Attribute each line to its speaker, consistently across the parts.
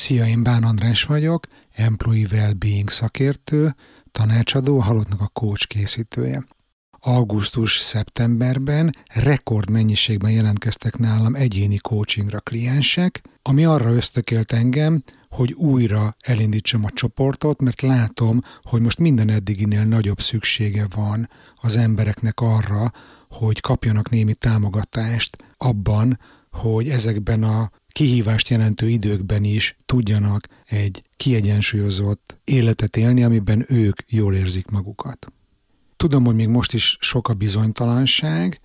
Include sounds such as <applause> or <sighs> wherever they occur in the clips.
Speaker 1: Szia, én Bán András vagyok, Employee Wellbeing szakértő, tanácsadó, halottnak a coach készítője. Augusztus-szeptemberben rekordmennyiségben jelentkeztek nálam egyéni coachingra kliensek, ami arra ösztökélt engem, hogy újra elindítsam a csoportot, mert látom, hogy most minden eddiginél nagyobb szüksége van az embereknek arra, hogy kapjanak némi támogatást abban, hogy ezekben a kihívást jelentő időkben is tudjanak egy kiegyensúlyozott életet élni, amiben ők jól érzik magukat. Tudom, hogy még most is sok a bizonytalanság,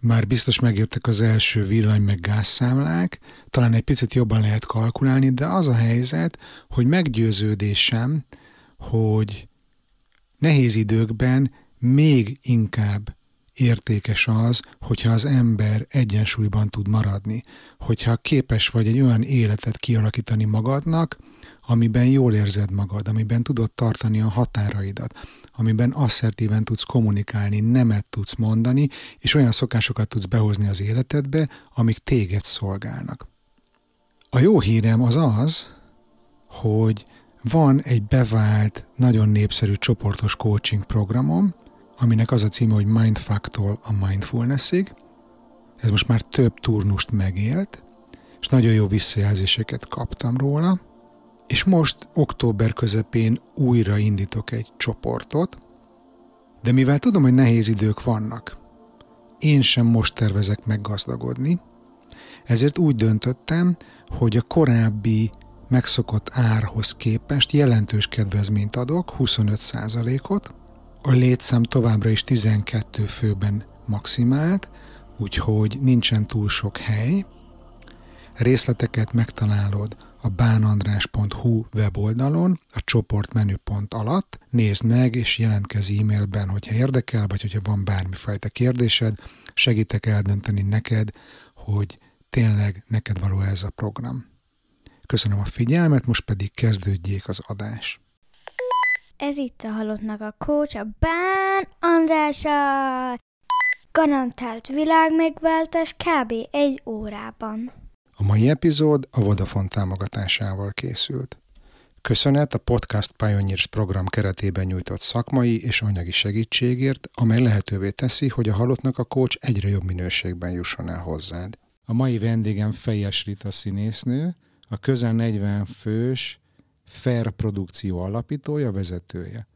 Speaker 1: már biztos megjöttek az első villany meg gázszámlák, talán egy picit jobban lehet kalkulálni, de az a helyzet, hogy meggyőződésem, hogy nehéz időkben még inkább értékes az, hogyha az ember egyensúlyban tud maradni, hogyha képes vagy egy olyan életet kialakítani magadnak, amiben jól érzed magad, amiben tudod tartani a határaidat, amiben asszertíven tudsz kommunikálni, nemet tudsz mondani, és olyan szokásokat tudsz behozni az életedbe, amik téged szolgálnak. A jó hírem az az, hogy van egy bevált, nagyon népszerű csoportos coaching programom, aminek az a címe, hogy Mindfuck-tól a Mindfulnessig. Ez most már több turnust megélt, és nagyon jó visszajelzéseket kaptam róla. És most október közepén újra indítok egy csoportot, de mivel tudom, hogy nehéz idők vannak, én sem most tervezek meggazdagodni, ezért úgy döntöttem, hogy a korábbi megszokott árhoz képest jelentős kedvezményt adok, 25%-ot, a létszám továbbra is 12 főben maximált, úgyhogy nincsen túl sok hely. Részleteket megtalálod a bánandrás.hu weboldalon, a csoport menüpont alatt. Nézd meg, és jelentkezz e-mailben, hogyha érdekel, vagy hogyha van bármifajta kérdésed, segítek eldönteni neked, hogy tényleg neked való ez a program. Köszönöm a figyelmet, most pedig kezdődjék az adás.
Speaker 2: Ez itt a halottnak a kócs, a Bán Andrása. Garantált világmegváltás kb. egy órában.
Speaker 1: A mai epizód a Vodafone támogatásával készült. Köszönet a Podcast Pioneers program keretében nyújtott szakmai és anyagi segítségért, amely lehetővé teszi, hogy a halottnak a kócs egyre jobb minőségben jusson el hozzád. A mai vendégem Fejes Rita színésznő, a közel 40 fős Fair Produkció alapítója, vezetője.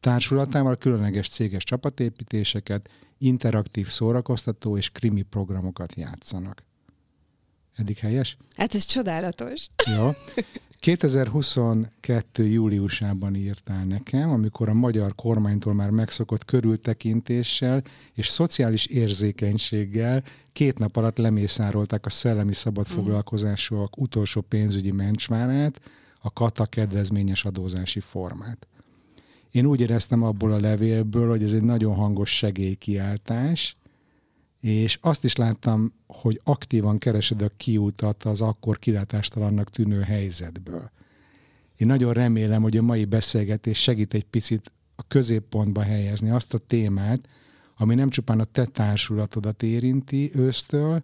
Speaker 1: Társulatával különleges céges csapatépítéseket, interaktív szórakoztató és krimi programokat játszanak. Eddig helyes?
Speaker 3: Hát ez csodálatos.
Speaker 1: Jó. 2022. júliusában írtál nekem, amikor a magyar kormánytól már megszokott körültekintéssel és szociális érzékenységgel két nap alatt lemészárolták a szellemi szabadfoglalkozásúak utolsó pénzügyi mencsvárát, a kata kedvezményes adózási formát. Én úgy éreztem abból a levélből, hogy ez egy nagyon hangos segélykiáltás, és azt is láttam, hogy aktívan keresed a kiutat az akkor kilátástalannak tűnő helyzetből. Én nagyon remélem, hogy a mai beszélgetés segít egy picit a középpontba helyezni azt a témát, ami nem csupán a te társulatodat érinti ősztől,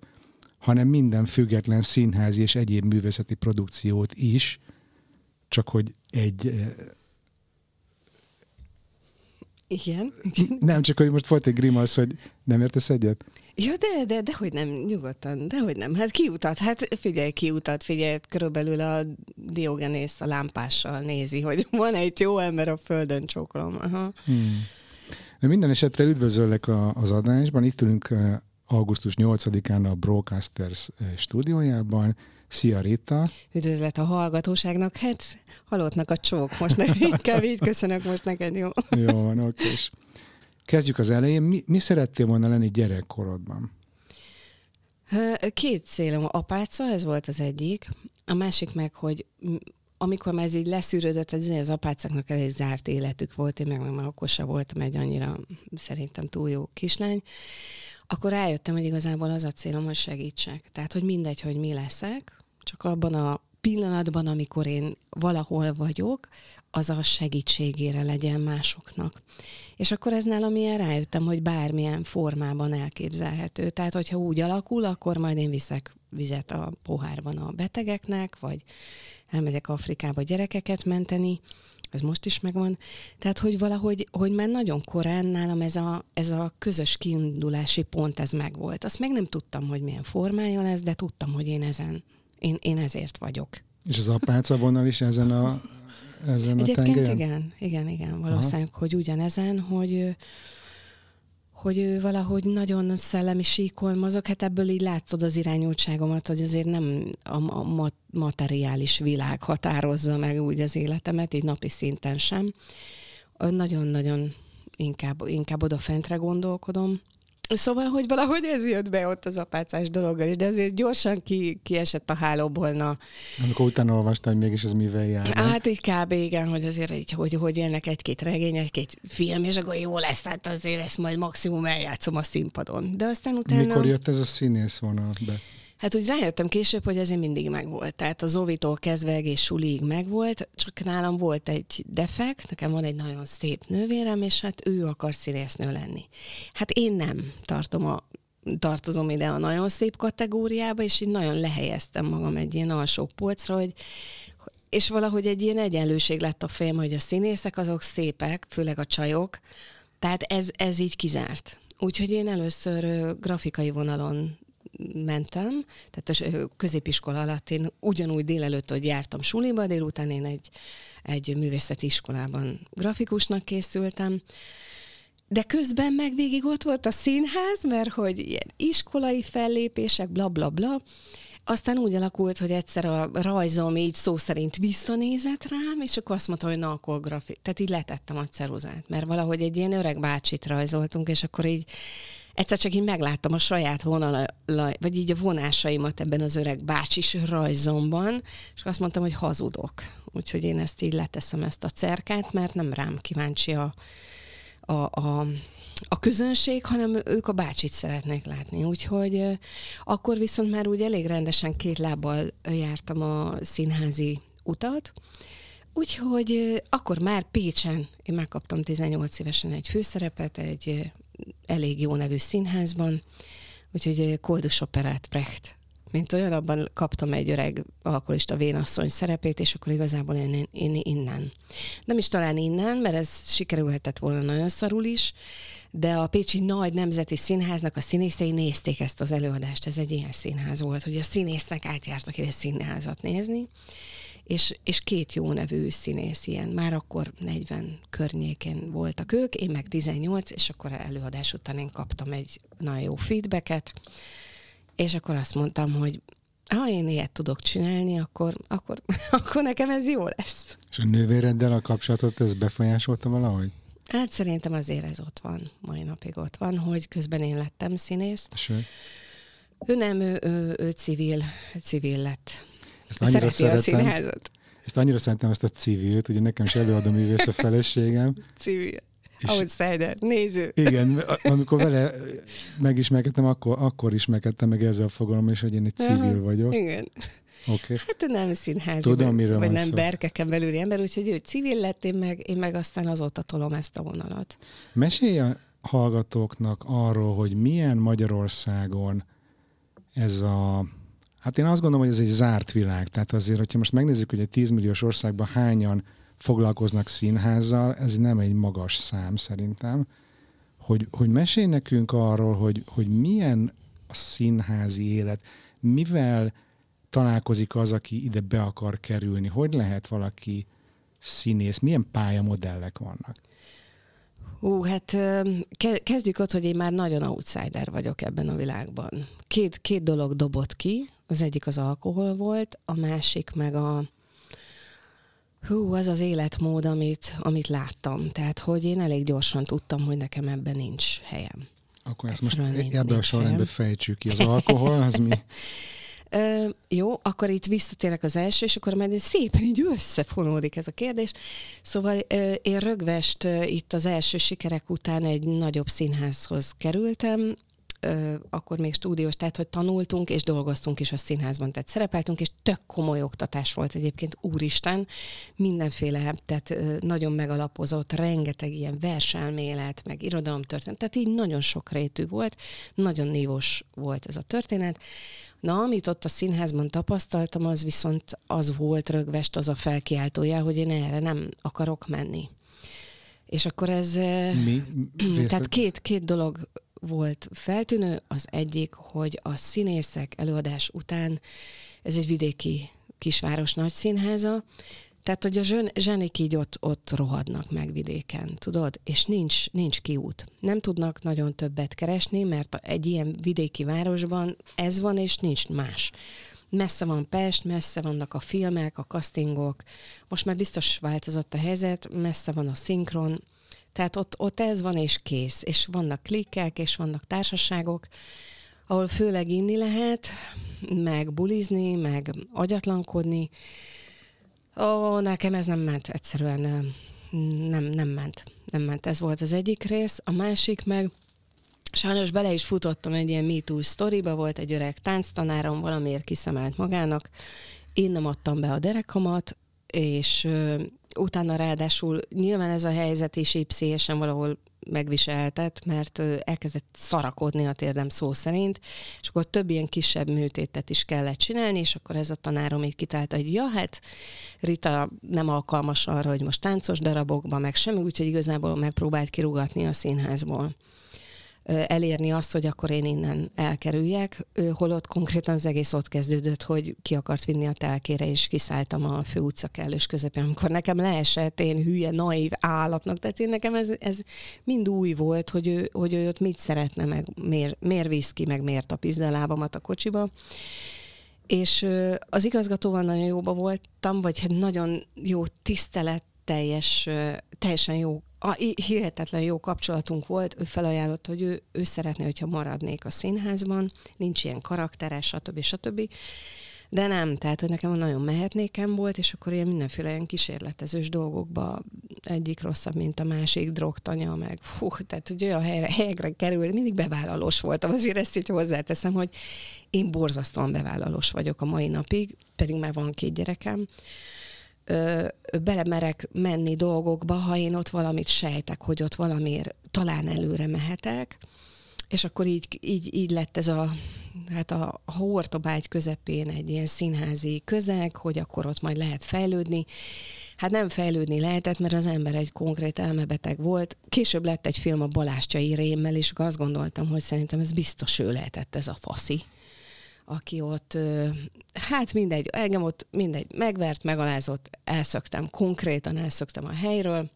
Speaker 1: hanem minden független színházi és egyéb művészeti produkciót is, csak hogy egy... Eh,
Speaker 3: Igen.
Speaker 1: Nem, csak hogy most volt egy grimasz, hogy nem értesz egyet?
Speaker 3: Ja, de, de, de hogy nem, nyugodtan, de hogy nem. Hát kiutat, hát figyelj, kiutat, figyelj, körülbelül a Diogenész a lámpással nézi, hogy <laughs> van egy jó ember a földön csokolom. Aha. Hmm.
Speaker 1: De minden esetre üdvözöllek a, az adásban. Itt ülünk eh, augusztus 8-án a Broadcasters eh, stúdiójában, Szia Rita!
Speaker 3: Üdvözlet a hallgatóságnak, hát halottnak a csók, most ne, inkább így köszönök most neked, jó?
Speaker 1: jó van, oké. Kezdjük az elején. Mi, mi szerettél volna lenni gyerekkorodban?
Speaker 3: Két célom. Apáca, ez volt az egyik. A másik meg, hogy amikor már ez így leszűrődött, az, az apácáknak elég zárt életük volt, én meg, meg már okosa voltam egy annyira szerintem túl jó kislány, akkor rájöttem, hogy igazából az a célom, hogy segítsek. Tehát, hogy mindegy, hogy mi leszek, csak abban a pillanatban, amikor én valahol vagyok, az a segítségére legyen másoknak. És akkor ez nálam ilyen rájöttem, hogy bármilyen formában elképzelhető. Tehát, hogyha úgy alakul, akkor majd én viszek vizet a pohárban a betegeknek, vagy elmegyek Afrikába gyerekeket menteni, ez most is megvan. Tehát, hogy valahogy, hogy már nagyon korán nálam ez a, ez a közös kiindulási pont, ez megvolt. Azt még nem tudtam, hogy milyen formája lesz, de tudtam, hogy én ezen, én, én ezért vagyok.
Speaker 1: És az apáca vonal is ezen a, ezen
Speaker 3: Egyébként
Speaker 1: a tengelyen?
Speaker 3: igen, igen, igen, valószínűleg, Aha. hogy ugyanezen, hogy hogy ő valahogy nagyon szellemi síkon mozog, hát ebből így látszod az irányultságomat, hogy azért nem a, a materiális világ határozza meg úgy az életemet, így napi szinten sem. Nagyon-nagyon inkább, inkább odafentre gondolkodom. Szóval, hogy valahogy ez jött be ott az apácás dologgal is, de azért gyorsan ki, kiesett a hálóból. Na.
Speaker 1: Amikor utána olvastam, hogy mégis ez mivel jár.
Speaker 3: Hát így kb. igen, hogy azért így, hogy, hogy élnek egy-két regény, egy-két film, és akkor jó lesz, hát azért ezt majd maximum eljátszom a színpadon. De aztán utána...
Speaker 1: Mikor jött ez a színész vonal be?
Speaker 3: Hát úgy rájöttem később, hogy ez mindig megvolt. Tehát az Zovitól kezdve egész suliig megvolt, csak nálam volt egy defekt, nekem van egy nagyon szép nővérem, és hát ő akar színésznő lenni. Hát én nem tartom a tartozom ide a nagyon szép kategóriába, és így nagyon lehelyeztem magam egy ilyen alsó polcra, hogy és valahogy egy ilyen egyenlőség lett a fejem, hogy a színészek azok szépek, főleg a csajok, tehát ez, ez így kizárt. Úgyhogy én először grafikai vonalon mentem, tehát a középiskola alatt én ugyanúgy délelőtt, hogy jártam suliba, délután én egy, egy művészeti iskolában grafikusnak készültem, de közben meg végig ott volt a színház, mert hogy ilyen iskolai fellépések, bla bla bla, aztán úgy alakult, hogy egyszer a rajzom így szó szerint visszanézett rám, és akkor azt mondta, hogy na, akkor grafik. Tehát így letettem a ceruzát, mert valahogy egy ilyen öreg bácsit rajzoltunk, és akkor így egyszer csak így megláttam a saját vonala, vagy így a vonásaimat ebben az öreg bácsis rajzomban, és azt mondtam, hogy hazudok. Úgyhogy én ezt így leteszem ezt a cerkát, mert nem rám kíváncsi a, a, a, a közönség, hanem ők a bácsit szeretnék látni. Úgyhogy akkor viszont már úgy elég rendesen két lábbal jártam a színházi utat, Úgyhogy akkor már Pécsen én megkaptam 18 évesen egy főszerepet, egy elég jó nevű színházban, úgyhogy eh, Koldus Operát Brecht. Mint olyan, abban kaptam egy öreg alkoholista vénasszony szerepét, és akkor igazából én, én innen. Nem is talán innen, mert ez sikerülhetett volna nagyon szarul is, de a Pécsi Nagy Nemzeti Színháznak a színészei nézték ezt az előadást, ez egy ilyen színház volt, hogy a színésznek átjártak ide színházat nézni, és, és két jó nevű színész ilyen, már akkor 40 környékén voltak ők, én meg 18, és akkor előadás után én kaptam egy nagyon jó feedbacket, és akkor azt mondtam, hogy ha én ilyet tudok csinálni, akkor, akkor, <laughs> akkor nekem ez jó lesz.
Speaker 1: És a nővéreddel a kapcsolatot ez befolyásolta valahogy?
Speaker 3: Hát szerintem azért ez ott van, mai napig ott van, hogy közben én lettem színész.
Speaker 1: Sőt.
Speaker 3: Ő nem, ő, ő, ő civil, civil lett ezt annyira Szereti szeretem, a színházat.
Speaker 1: Ezt annyira szeretem, ezt a civilt, ugye nekem is előadom művész a <laughs> feleségem.
Speaker 3: Civil. És Snyder, néző.
Speaker 1: Igen, <laughs> amikor vele megismerkedtem, akkor, akkor ismerkedtem meg ezzel a fogalom is, hogy én egy civil vagyok.
Speaker 3: Igen.
Speaker 1: Okay.
Speaker 3: Hát nem színházi,
Speaker 1: Tudom, miről
Speaker 3: vagy nem
Speaker 1: szó.
Speaker 3: berkeken belüli ember, úgyhogy ő civil lett, én meg, én meg aztán azóta tolom ezt a vonalat.
Speaker 1: Mesélj a hallgatóknak arról, hogy milyen Magyarországon ez a Hát én azt gondolom, hogy ez egy zárt világ. Tehát azért, hogyha most megnézzük, hogy egy 10 milliós országban hányan foglalkoznak színházzal, ez nem egy magas szám szerintem. Hogy, hogy mesélj nekünk arról, hogy, hogy milyen a színházi élet, mivel találkozik az, aki ide be akar kerülni, hogy lehet valaki színész, milyen pályamodellek vannak?
Speaker 3: Ú, hát kezdjük ott, hogy én már nagyon outsider vagyok ebben a világban. Két, két dolog dobott ki, az egyik az alkohol volt, a másik meg a hú, az az életmód, amit, amit láttam. Tehát, hogy én elég gyorsan tudtam, hogy nekem ebben nincs helyem.
Speaker 1: Akkor ezt most ebben a sorrendben fejtsük ki. Az <laughs> alkohol, az mi?
Speaker 3: Ö, jó, akkor itt visszatérek az első, és akkor majd szépen így összefonódik ez a kérdés. Szóval ö, én rögvest ö, itt az első sikerek után egy nagyobb színházhoz kerültem, ö, akkor még stúdiós, tehát hogy tanultunk és dolgoztunk is a színházban, tehát szerepeltünk, és tök komoly oktatás volt egyébként, úristen, mindenféle, tehát ö, nagyon megalapozott, rengeteg ilyen verselmélet, meg irodalomtörténet, tehát így nagyon sok rétű volt, nagyon nívós volt ez a történet. Na, amit ott a színházban tapasztaltam, az viszont az volt rögvest az a felkiáltója, hogy én erre nem akarok menni. És akkor ez...
Speaker 1: Mi?
Speaker 3: Tehát két, két dolog volt feltűnő. Az egyik, hogy a színészek előadás után, ez egy vidéki kisváros nagy színháza, tehát, hogy a zsön, zsenik így ott, ott rohadnak meg vidéken, tudod? És nincs, nincs kiút. Nem tudnak nagyon többet keresni, mert egy ilyen vidéki városban ez van, és nincs más. Messze van Pest, messze vannak a filmek, a castingok. Most már biztos változott a helyzet, messze van a szinkron. Tehát ott, ott ez van, és kész. És vannak klikkek, és vannak társaságok, ahol főleg inni lehet, meg bulizni, meg agyatlankodni, Ó, nekem ez nem ment, egyszerűen nem, nem ment. Nem ment, ez volt az egyik rész. A másik meg, sajnos bele is futottam egy ilyen MeToo sztoriba, volt egy öreg tánctanárom, valamiért kiszemelt magának, én nem adtam be a derekamat, és utána ráadásul nyilván ez a helyzet is így valahol megviselhetett, mert elkezdett szarakodni a térdem szó szerint, és akkor több ilyen kisebb műtétet is kellett csinálni, és akkor ez a tanárom így kitálta, hogy ja, hát Rita nem alkalmas arra, hogy most táncos darabokban, meg semmi, úgyhogy igazából megpróbált kirugatni a színházból elérni azt, hogy akkor én innen elkerüljek, holott konkrétan az egész ott kezdődött, hogy ki akart vinni a telkére, és kiszálltam a fő utca kellős közepén, amikor nekem leesett, én hülye, naív állatnak, tehát én nekem ez, ez mind új volt, hogy ő, hogy ő ott mit szeretne, meg miért, miért visz ki, meg miért a lábamat a kocsiba. És az igazgatóval nagyon jóba voltam, vagy hát nagyon jó tisztelet teljes, teljesen jó a, hihetetlen jó kapcsolatunk volt, ő felajánlott, hogy ő, ő szeretné, hogyha maradnék a színházban, nincs ilyen karakteres, stb. stb. De nem, tehát, hogy nekem nagyon mehetnékem volt, és akkor ilyen mindenféle ilyen kísérletezős dolgokba egyik rosszabb, mint a másik, drogtanya, meg fú, tehát, hogy olyan helyre, helyre kerül, mindig bevállalós voltam, azért ezt így hozzáteszem, hogy én borzasztóan bevállalós vagyok a mai napig, pedig már van két gyerekem, ö, belemerek menni dolgokba, ha én ott valamit sejtek, hogy ott valamiért talán előre mehetek, és akkor így, így, így lett ez a, hát a Hortobágy közepén egy ilyen színházi közeg, hogy akkor ott majd lehet fejlődni. Hát nem fejlődni lehetett, mert az ember egy konkrét elmebeteg volt. Később lett egy film a Balástjai Rémmel, és azt gondoltam, hogy szerintem ez biztos ő lehetett ez a faszi aki ott, hát mindegy, engem ott mindegy, megvert, megalázott, elszöktem, konkrétan elszöktem a helyről.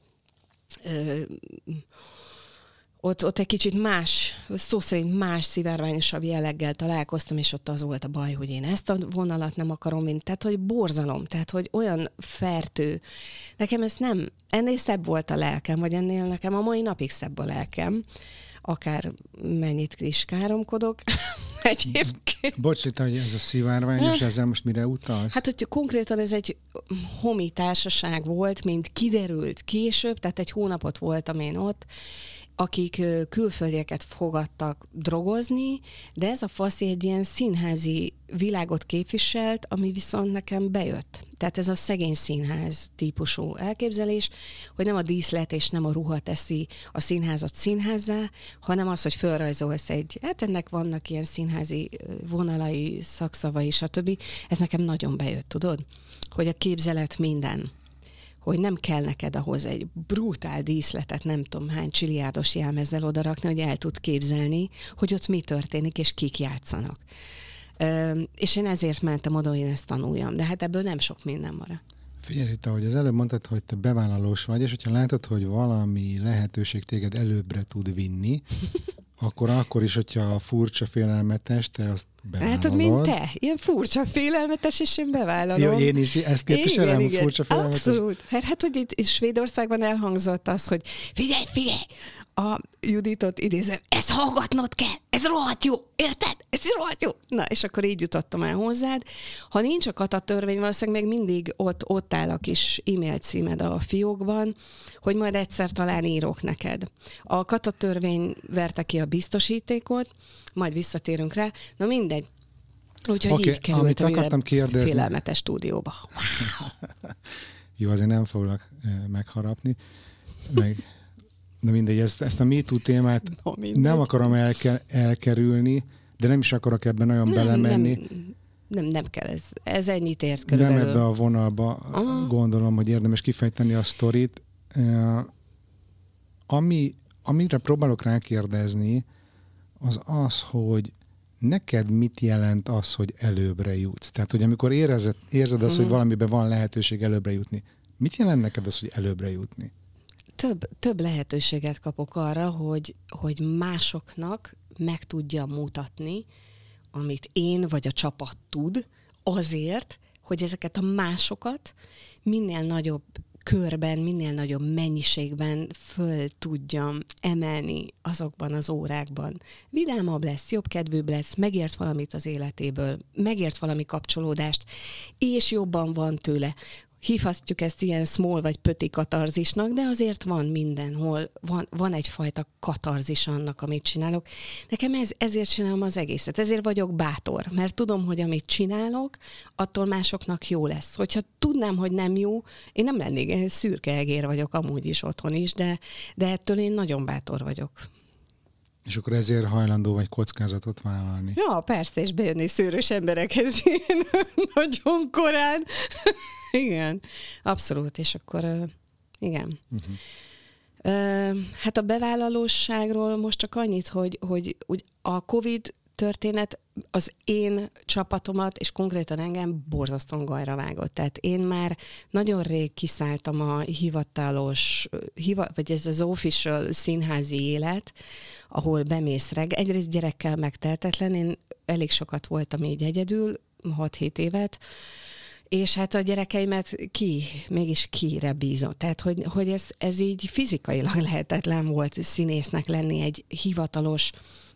Speaker 3: Ott, ott egy kicsit más, szó szerint más szivárványosabb jelleggel találkoztam, és ott az volt a baj, hogy én ezt a vonalat nem akarom, mint, tehát hogy borzalom, tehát hogy olyan fertő. Nekem ez nem, ennél szebb volt a lelkem, vagy ennél nekem a mai napig szebb a lelkem akár mennyit is káromkodok <laughs> egyébként.
Speaker 1: Bocs, hogy ez a szivárványos, ezzel most mire utalsz?
Speaker 3: Hát, hogy konkrétan ez egy homi társaság volt, mint kiderült később, tehát egy hónapot voltam én ott, akik külföldieket fogadtak drogozni, de ez a faszi egy ilyen színházi világot képviselt, ami viszont nekem bejött. Tehát ez a szegény színház típusú elképzelés, hogy nem a díszlet és nem a ruha teszi a színházat színházzá, hanem az, hogy felrajzolsz egy, hát ennek vannak ilyen színházi vonalai, szakszavai, stb. Ez nekem nagyon bejött, tudod? Hogy a képzelet minden hogy nem kell neked ahhoz egy brutál díszletet, nem tudom hány csiliárdos jelmezzel odarakni, hogy el tud képzelni, hogy ott mi történik, és kik játszanak. Ö, és én ezért mentem oda, hogy én ezt tanuljam, de hát ebből nem sok minden maradt.
Speaker 1: Figyelj, itt, ahogy az előbb mondtad, hogy te bevállalós vagy, és hogyha látod, hogy valami lehetőség téged előbbre tud vinni, akkor akkor is, hogyha furcsa, félelmetes, te azt bevállalod.
Speaker 3: Hát, mint te. Ilyen furcsa, félelmetes, és én bevállalom. Jó,
Speaker 1: én is ezt képviselem, igen, igen. furcsa, félelmetes.
Speaker 3: Abszolút. Hát, hát hogy itt, itt Svédországban elhangzott az, hogy figyelj, figyelj, a Juditot idézem, ezt hallgatnod kell, ez rohadt jó, érted? Ez rohadt jó. Na, és akkor így jutottam el hozzád. Ha nincs a kata törvény, valószínűleg még mindig ott, ott áll a kis e-mail címed a fiókban, hogy majd egyszer talán írok neked. A kata törvény verte ki a biztosítékot, majd visszatérünk rá. Na mindegy. Úgyhogy okay, így kerültem amit akartam kérdezni. félelmetes stúdióba. <laughs> Wow.
Speaker 1: Jó, azért nem foglak megharapni. Meg, de mindegy, ezt, ezt a MeToo témát <laughs> no, nem akarom elke, elkerülni, de nem is akarok ebben nagyon nem, belemenni.
Speaker 3: Nem, nem, nem kell, ez, ez ennyit ért körülbelül.
Speaker 1: Nem ebbe a vonalba Aha. gondolom, hogy érdemes kifejteni a sztorit. Ami, amire próbálok rákérdezni, az az, hogy neked mit jelent az, hogy előbbre jutsz? Tehát, hogy amikor érezed, érzed azt, hogy mhm. valamiben van lehetőség előbbre jutni, mit jelent neked az, hogy előbbre jutni?
Speaker 3: Több, több lehetőséget kapok arra, hogy, hogy másoknak meg tudja mutatni, amit én vagy a csapat tud, azért, hogy ezeket a másokat minél nagyobb körben, minél nagyobb mennyiségben föl tudjam emelni azokban az órákban. Vidámabb lesz, jobb kedvűbb lesz, megért valamit az életéből, megért valami kapcsolódást, és jobban van tőle hívhatjuk ezt ilyen small vagy pöti katarzisnak, de azért van mindenhol, van, van egyfajta katarzis annak, amit csinálok. Nekem ez, ezért csinálom az egészet, ezért vagyok bátor, mert tudom, hogy amit csinálok, attól másoknak jó lesz. Hogyha tudnám, hogy nem jó, én nem lennék, én szürke egér vagyok amúgy is otthon is, de, de ettől én nagyon bátor vagyok.
Speaker 1: És akkor ezért hajlandó vagy kockázatot vállalni.
Speaker 3: Ja, persze, és bejönni szőrös emberekhez <laughs> nagyon korán. <laughs> igen, abszolút, és akkor igen. Uh-huh. Hát a bevállalóságról most csak annyit, hogy, hogy hogy a COVID történet az én csapatomat, és konkrétan engem borzasztóan gajra vágott. Tehát én már nagyon rég kiszálltam a hivatalos, hiva, vagy ez az official színházi élet, ahol bemész reg. Egyrészt gyerekkel megteltetlen, én elég sokat voltam így egyedül, 6-7 évet, és hát a gyerekeimet ki, mégis kire bízott. Tehát, hogy, hogy ez, ez így fizikailag <laughs> lehetetlen volt színésznek lenni egy hivatalos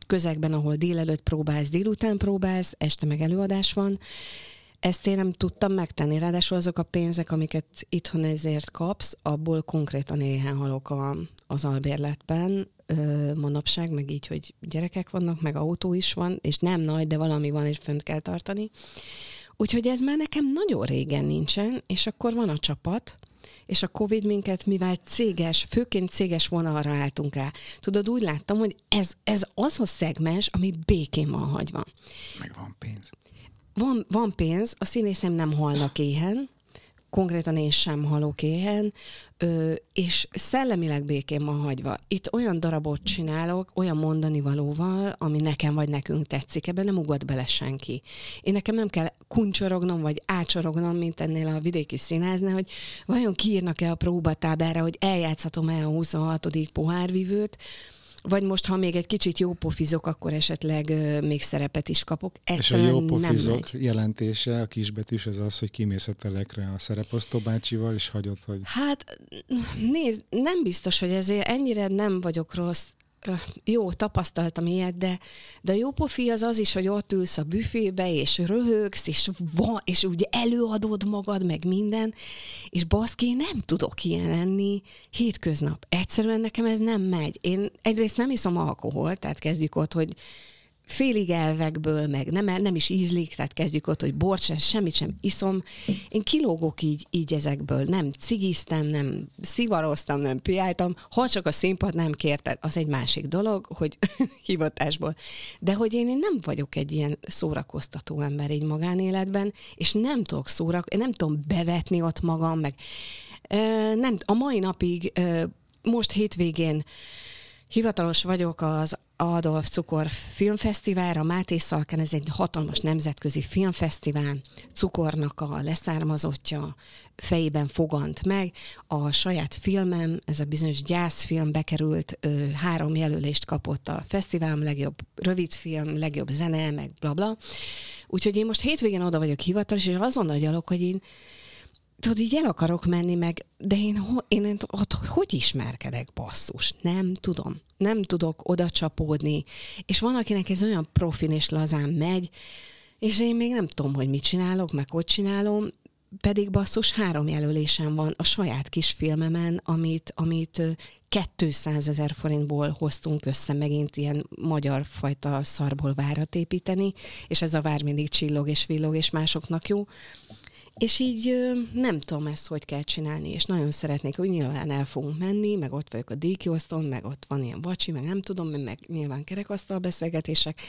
Speaker 3: közegben, ahol délelőtt próbálsz, délután próbálsz, este meg előadás van. Ezt én nem tudtam megtenni, ráadásul azok a pénzek, amiket itthon ezért kapsz, abból konkrétan éhen halok a, az albérletben, ö, manapság, meg így, hogy gyerekek vannak, meg autó is van, és nem nagy, de valami van, és fönt kell tartani. Úgyhogy ez már nekem nagyon régen nincsen, és akkor van a csapat, és a Covid minket, mivel céges, főként céges vonalra álltunk rá, tudod, úgy láttam, hogy ez, ez az a szegmens, ami békén van hagyva.
Speaker 1: Meg van pénz.
Speaker 3: Van, van pénz, a színészem nem halnak éhen, konkrétan én sem halok éhen, ö, és szellemileg békén van hagyva. Itt olyan darabot csinálok, olyan mondani valóval, ami nekem vagy nekünk tetszik, ebben nem ugat bele senki. Én nekem nem kell kuncsorognom, vagy ácsorognom, mint ennél a vidéki színáznál, hogy vajon kiírnak-e a próbatáblára, hogy eljátszhatom-e a 26. pohárvivőt, vagy most, ha még egy kicsit jó pofizok, akkor esetleg még szerepet is kapok.
Speaker 1: Egyszerűen és a jó pofizok jelentése, a kisbetűs, az az, hogy kimész a telekre a szereposztó bácsival, és hagyod, hogy...
Speaker 3: Hát nézd, nem biztos, hogy ezért ennyire nem vagyok rossz jó, tapasztaltam ilyet, de, de a jó pofi az az is, hogy ott ülsz a büfébe, és röhögsz, és, van, és ugye előadod magad, meg minden, és baszki, nem tudok ilyen lenni hétköznap. Egyszerűen nekem ez nem megy. Én egyrészt nem iszom alkohol, tehát kezdjük ott, hogy félig elvekből, meg nem, nem is ízlik, tehát kezdjük ott, hogy bort semmit sem iszom. Én kilógok így, így ezekből. Nem cigiztem, nem szivaroztam, nem piáltam. Ha csak a színpad nem kérte, az egy másik dolog, hogy <laughs> hivatásból. De hogy én, én nem vagyok egy ilyen szórakoztató ember így magánéletben, és nem tudok szórak, én nem tudom bevetni ott magam, meg nem, a mai napig most hétvégén Hivatalos vagyok az Adolf Cukor Filmfesztiválra, Máté Szalkán, ez egy hatalmas nemzetközi filmfesztivál, cukornak a leszármazottja fejében fogant meg. A saját filmem, ez a bizonyos gyászfilm bekerült, ö, három jelölést kapott a fesztivál, legjobb rövidfilm, legjobb zene, meg bla bla. Úgyhogy én most hétvégén oda vagyok hivatalos, és azon nagyalok, hogy én tudod, így el akarok menni, meg, de én, ho- én ott hogy ismerkedek, basszus? Nem tudom. Nem tudok oda csapódni. És van, akinek ez olyan profin és lazán megy, és én még nem tudom, hogy mit csinálok, meg hogy csinálom, pedig basszus három jelölésem van a saját kis filmemen, amit, amit 200 ezer forintból hoztunk össze megint ilyen magyar fajta szarból várat építeni, és ez a vár mindig csillog és villog, és másoknak jó. És így nem tudom ezt, hogy kell csinálni, és nagyon szeretnék, hogy nyilván el fogunk menni, meg ott vagyok a díjkiosztón, meg ott van ilyen vacsi, meg nem tudom, meg nyilván kerekasztal beszélgetések,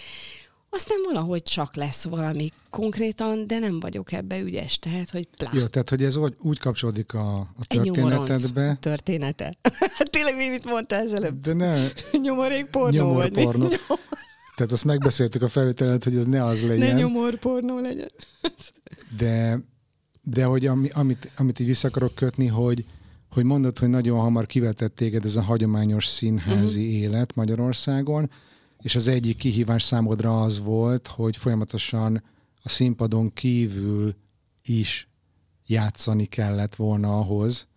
Speaker 3: aztán valahogy csak lesz valami konkrétan, de nem vagyok ebbe ügyes, tehát, hogy plá.
Speaker 1: Jó, tehát, hogy ez úgy, úgy kapcsolódik a, a történetedbe.
Speaker 3: története. <laughs> Tényleg mi mit mondtál ezelőbb?
Speaker 1: De ne.
Speaker 3: Nyomorék pornó
Speaker 1: Nyomor
Speaker 3: vagy
Speaker 1: pornó.
Speaker 3: mi?
Speaker 1: Tehát azt megbeszéltük a felvételenet, hogy ez ne az legyen.
Speaker 3: Ne nyomor pornó legyen.
Speaker 1: De, de hogy ami, amit, amit így vissza akarok kötni, hogy, hogy mondod, hogy nagyon hamar kivetett téged ez a hagyományos színházi uh-huh. élet Magyarországon, és az egyik kihívás számodra az volt, hogy folyamatosan a színpadon kívül is játszani kellett volna ahhoz,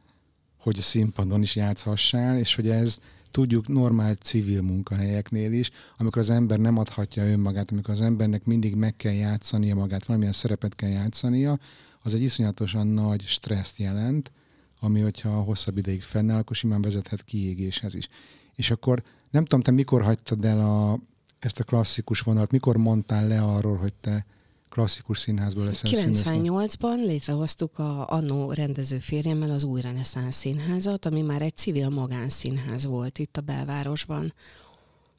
Speaker 1: hogy a színpadon is játszhassál, és hogy ez tudjuk normál civil munkahelyeknél is, amikor az ember nem adhatja önmagát, amikor az embernek mindig meg kell játszania magát, valamilyen szerepet kell játszania, az egy iszonyatosan nagy stresszt jelent, ami, hogyha hosszabb ideig fennáll, akkor simán vezethet kiégéshez is. És akkor nem tudom, te mikor hagytad el a, ezt a klasszikus vonalat, mikor mondtál le arról, hogy te klasszikus színházból leszel
Speaker 3: 98-ban létrehoztuk a annó rendező férjemmel az Új Reneszánsz Színházat, ami már egy civil magánszínház volt itt a belvárosban.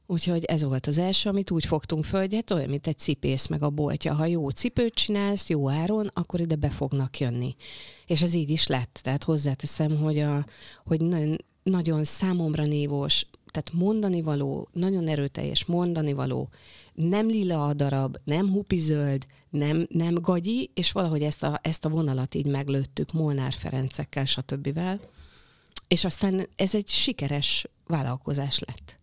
Speaker 3: Úgyhogy ez volt az első, amit úgy fogtunk föl, hogy hát olyan, mint egy cipész meg a boltja. Ha jó cipőt csinálsz, jó áron, akkor ide be fognak jönni. És ez így is lett. Tehát hozzáteszem, hogy, a, hogy nagyon, nagyon számomra névos, tehát mondani való, nagyon erőteljes mondani való, nem lila a darab, nem hupizöld, nem, nem gagyi, és valahogy ezt a, ezt a vonalat így meglőttük Molnár Ferencekkel, stb. És aztán ez egy sikeres vállalkozás lett.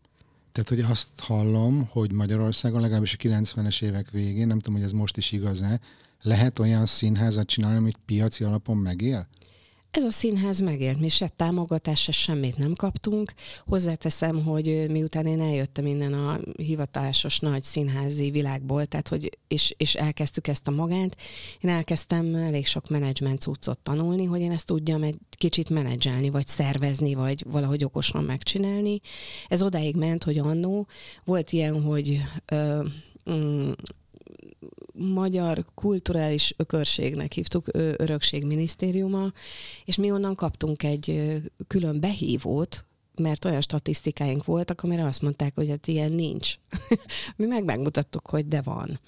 Speaker 1: Tehát, hogy azt hallom, hogy Magyarországon legalábbis a 90-es évek végén, nem tudom, hogy ez most is igaz-e, lehet olyan színházat csinálni, amit piaci alapon megél?
Speaker 3: Ez a színház megélt, mi se támogatás, se semmit nem kaptunk. Hozzáteszem, hogy miután én eljöttem innen a hivatásos nagy színházi világból, tehát hogy, és, és elkezdtük ezt a magánt, én elkezdtem elég sok menedzsment cuccot tanulni, hogy én ezt tudjam egy kicsit menedzselni, vagy szervezni, vagy valahogy okosan megcsinálni. Ez odáig ment, hogy annó volt ilyen, hogy ö, mm, magyar kulturális ökörségnek hívtuk, örökségminisztériuma, és mi onnan kaptunk egy külön behívót, mert olyan statisztikáink voltak, amire azt mondták, hogy hát ilyen nincs. <laughs> mi meg megmutattuk, hogy de van.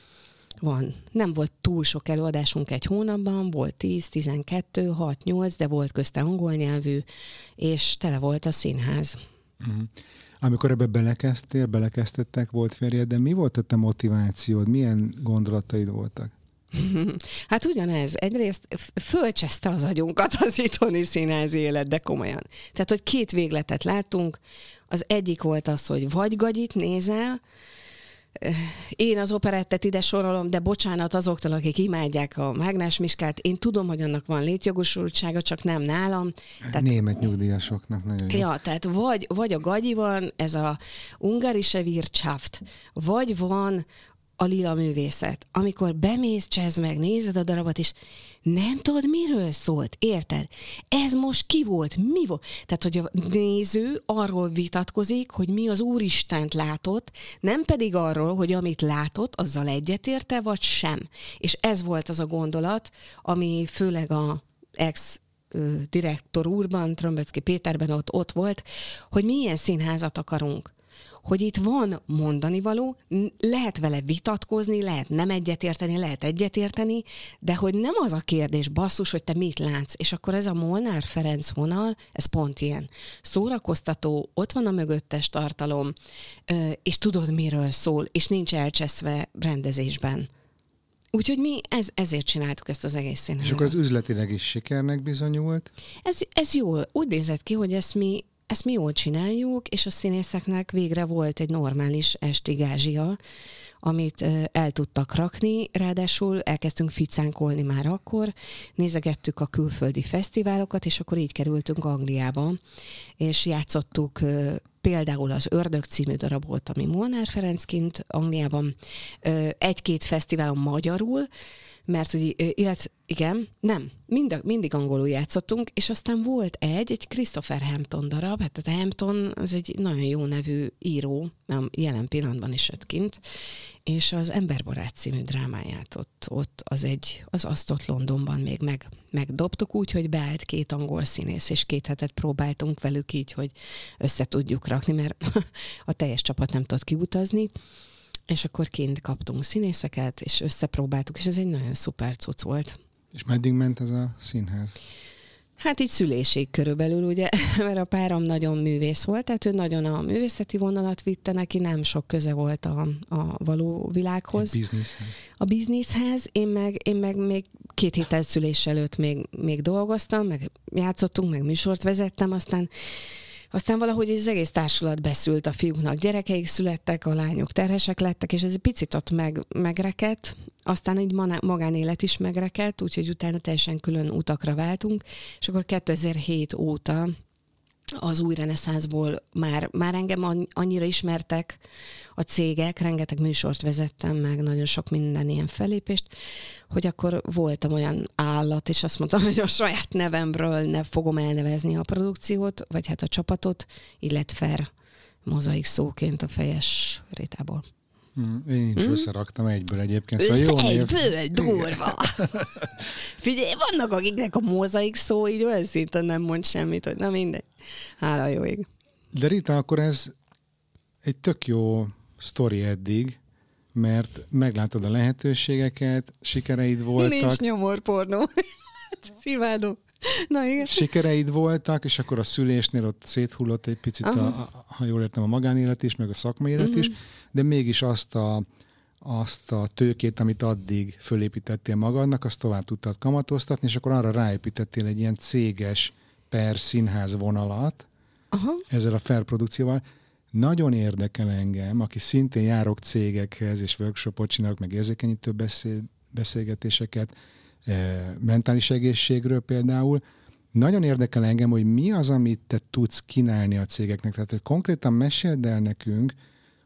Speaker 3: Van. Nem volt túl sok előadásunk egy hónapban, volt 10, 12, 6, 8, de volt közte angol nyelvű, és tele volt a színház.
Speaker 1: Uh-huh. Amikor ebbe belekezdtél, belekezdtettek, volt férjed, de mi volt a te motivációd? Milyen gondolataid voltak? <laughs>
Speaker 3: Hát ugyanez. Egyrészt fölcseszte az agyunkat az itthoni színházi élet, de komolyan. Tehát, hogy két végletet láttunk. Az egyik volt az, hogy vagy gagyit nézel, én az operettet ide sorolom, de bocsánat azoktól, akik imádják a Mágnás Miskát, én tudom, hogy annak van létjogosultsága, csak nem nálam.
Speaker 1: Tehát, Német nyugdíjasoknak nagyon jó.
Speaker 3: Ja, tehát vagy, vagy a gagyi van, ez a ungarische Wirtschaft, vagy van a lila művészet. Amikor bemész, csez meg, nézed a darabot, és nem tudod, miről szólt, érted? Ez most ki volt, mi volt? Tehát, hogy a néző arról vitatkozik, hogy mi az Úristent látott, nem pedig arról, hogy amit látott, azzal egyetérte, vagy sem. És ez volt az a gondolat, ami főleg a ex direktor úrban, Trombecki Péterben ott, ott volt, hogy milyen színházat akarunk hogy itt van mondani való, lehet vele vitatkozni, lehet nem egyetérteni, lehet egyetérteni, de hogy nem az a kérdés, basszus, hogy te mit látsz, és akkor ez a Molnár Ferenc vonal, ez pont ilyen. Szórakoztató, ott van a mögöttes tartalom, és tudod, miről szól, és nincs elcseszve rendezésben. Úgyhogy mi ez, ezért csináltuk ezt az egész színházat.
Speaker 1: És akkor az üzletileg is sikernek bizonyult?
Speaker 3: Ez, ez jó. Úgy nézett ki, hogy ezt mi ezt mi jól csináljuk, és a színészeknek végre volt egy normális esti gázsia, amit el tudtak rakni, ráadásul elkezdtünk ficánkolni már akkor, nézegettük a külföldi fesztiválokat, és akkor így kerültünk Angliába, és játszottuk például az Ördög című darabot, ami Molnár Ferencként Angliában, egy-két fesztiválon magyarul, mert hogy, illetve igen, nem, mind, mindig angolul játszottunk, és aztán volt egy, egy Christopher Hampton darab, hát a Hampton az egy nagyon jó nevű író, mert jelen pillanatban is jött kint, és az Emberbarát című drámáját ott, ott az egy, az azt ott Londonban még meg, megdobtuk úgy, hogy beállt két angol színész, és két hetet próbáltunk velük így, hogy össze tudjuk rakni, mert <laughs> a teljes csapat nem tudott kiutazni, és akkor kint kaptunk színészeket, és összepróbáltuk, és ez egy nagyon szuper cucc volt.
Speaker 1: És meddig ment ez a színház?
Speaker 3: Hát így szülésig körülbelül, ugye, <laughs> mert a párom nagyon művész volt, tehát ő nagyon a művészeti vonalat vitte neki, nem sok köze volt a, a való világhoz.
Speaker 1: A bizniszhez.
Speaker 3: A bizniszhez, én meg, én meg még két héttel szülés előtt még, még dolgoztam, meg játszottunk, meg műsort vezettem, aztán aztán valahogy az egész társulat beszült a fiúknak, gyerekeik születtek, a lányok terhesek lettek, és ez egy picit ott meg, megrekedt, aztán egy magánélet is megrekedt, úgyhogy utána teljesen külön utakra váltunk, és akkor 2007 óta az új reneszánszból már, már engem annyira ismertek a cégek, rengeteg műsort vezettem meg, nagyon sok minden ilyen felépést, hogy akkor voltam olyan állat, és azt mondtam, <laughs> hogy a saját nevemről ne fogom elnevezni a produkciót, vagy hát a csapatot, illetve mozaik szóként a fejes rétából.
Speaker 1: Hmm, én is hmm? összeraktam egyből egyébként, szóval jó
Speaker 3: Egyből, durva. <laughs> Figyelj, vannak akiknek a mozaik szó így olyan szinten nem mond semmit, hogy na mindegy. Hála jó ég.
Speaker 1: De Rita, akkor ez egy tök jó sztori eddig, mert meglátod a lehetőségeket, sikereid voltak.
Speaker 3: Nincs nyomorpornó. <laughs> Szívádom. Na igen.
Speaker 1: Sikereid voltak, és akkor a szülésnél ott széthullott egy picit, a, a, ha jól értem, a magánélet is, meg a szakmai élet uh-huh. is, de mégis azt a, azt a tőkét, amit addig fölépítettél magadnak, azt tovább tudtad kamatoztatni, és akkor arra ráépítettél egy ilyen céges per színház vonalat Aha. ezzel a fair produkcióval. Nagyon érdekel engem, aki szintén járok cégekhez, és workshopot csinálok, meg érzékenyítő beszél, beszélgetéseket, mentális egészségről például. Nagyon érdekel engem, hogy mi az, amit te tudsz kínálni a cégeknek. Tehát, hogy konkrétan meséld el nekünk,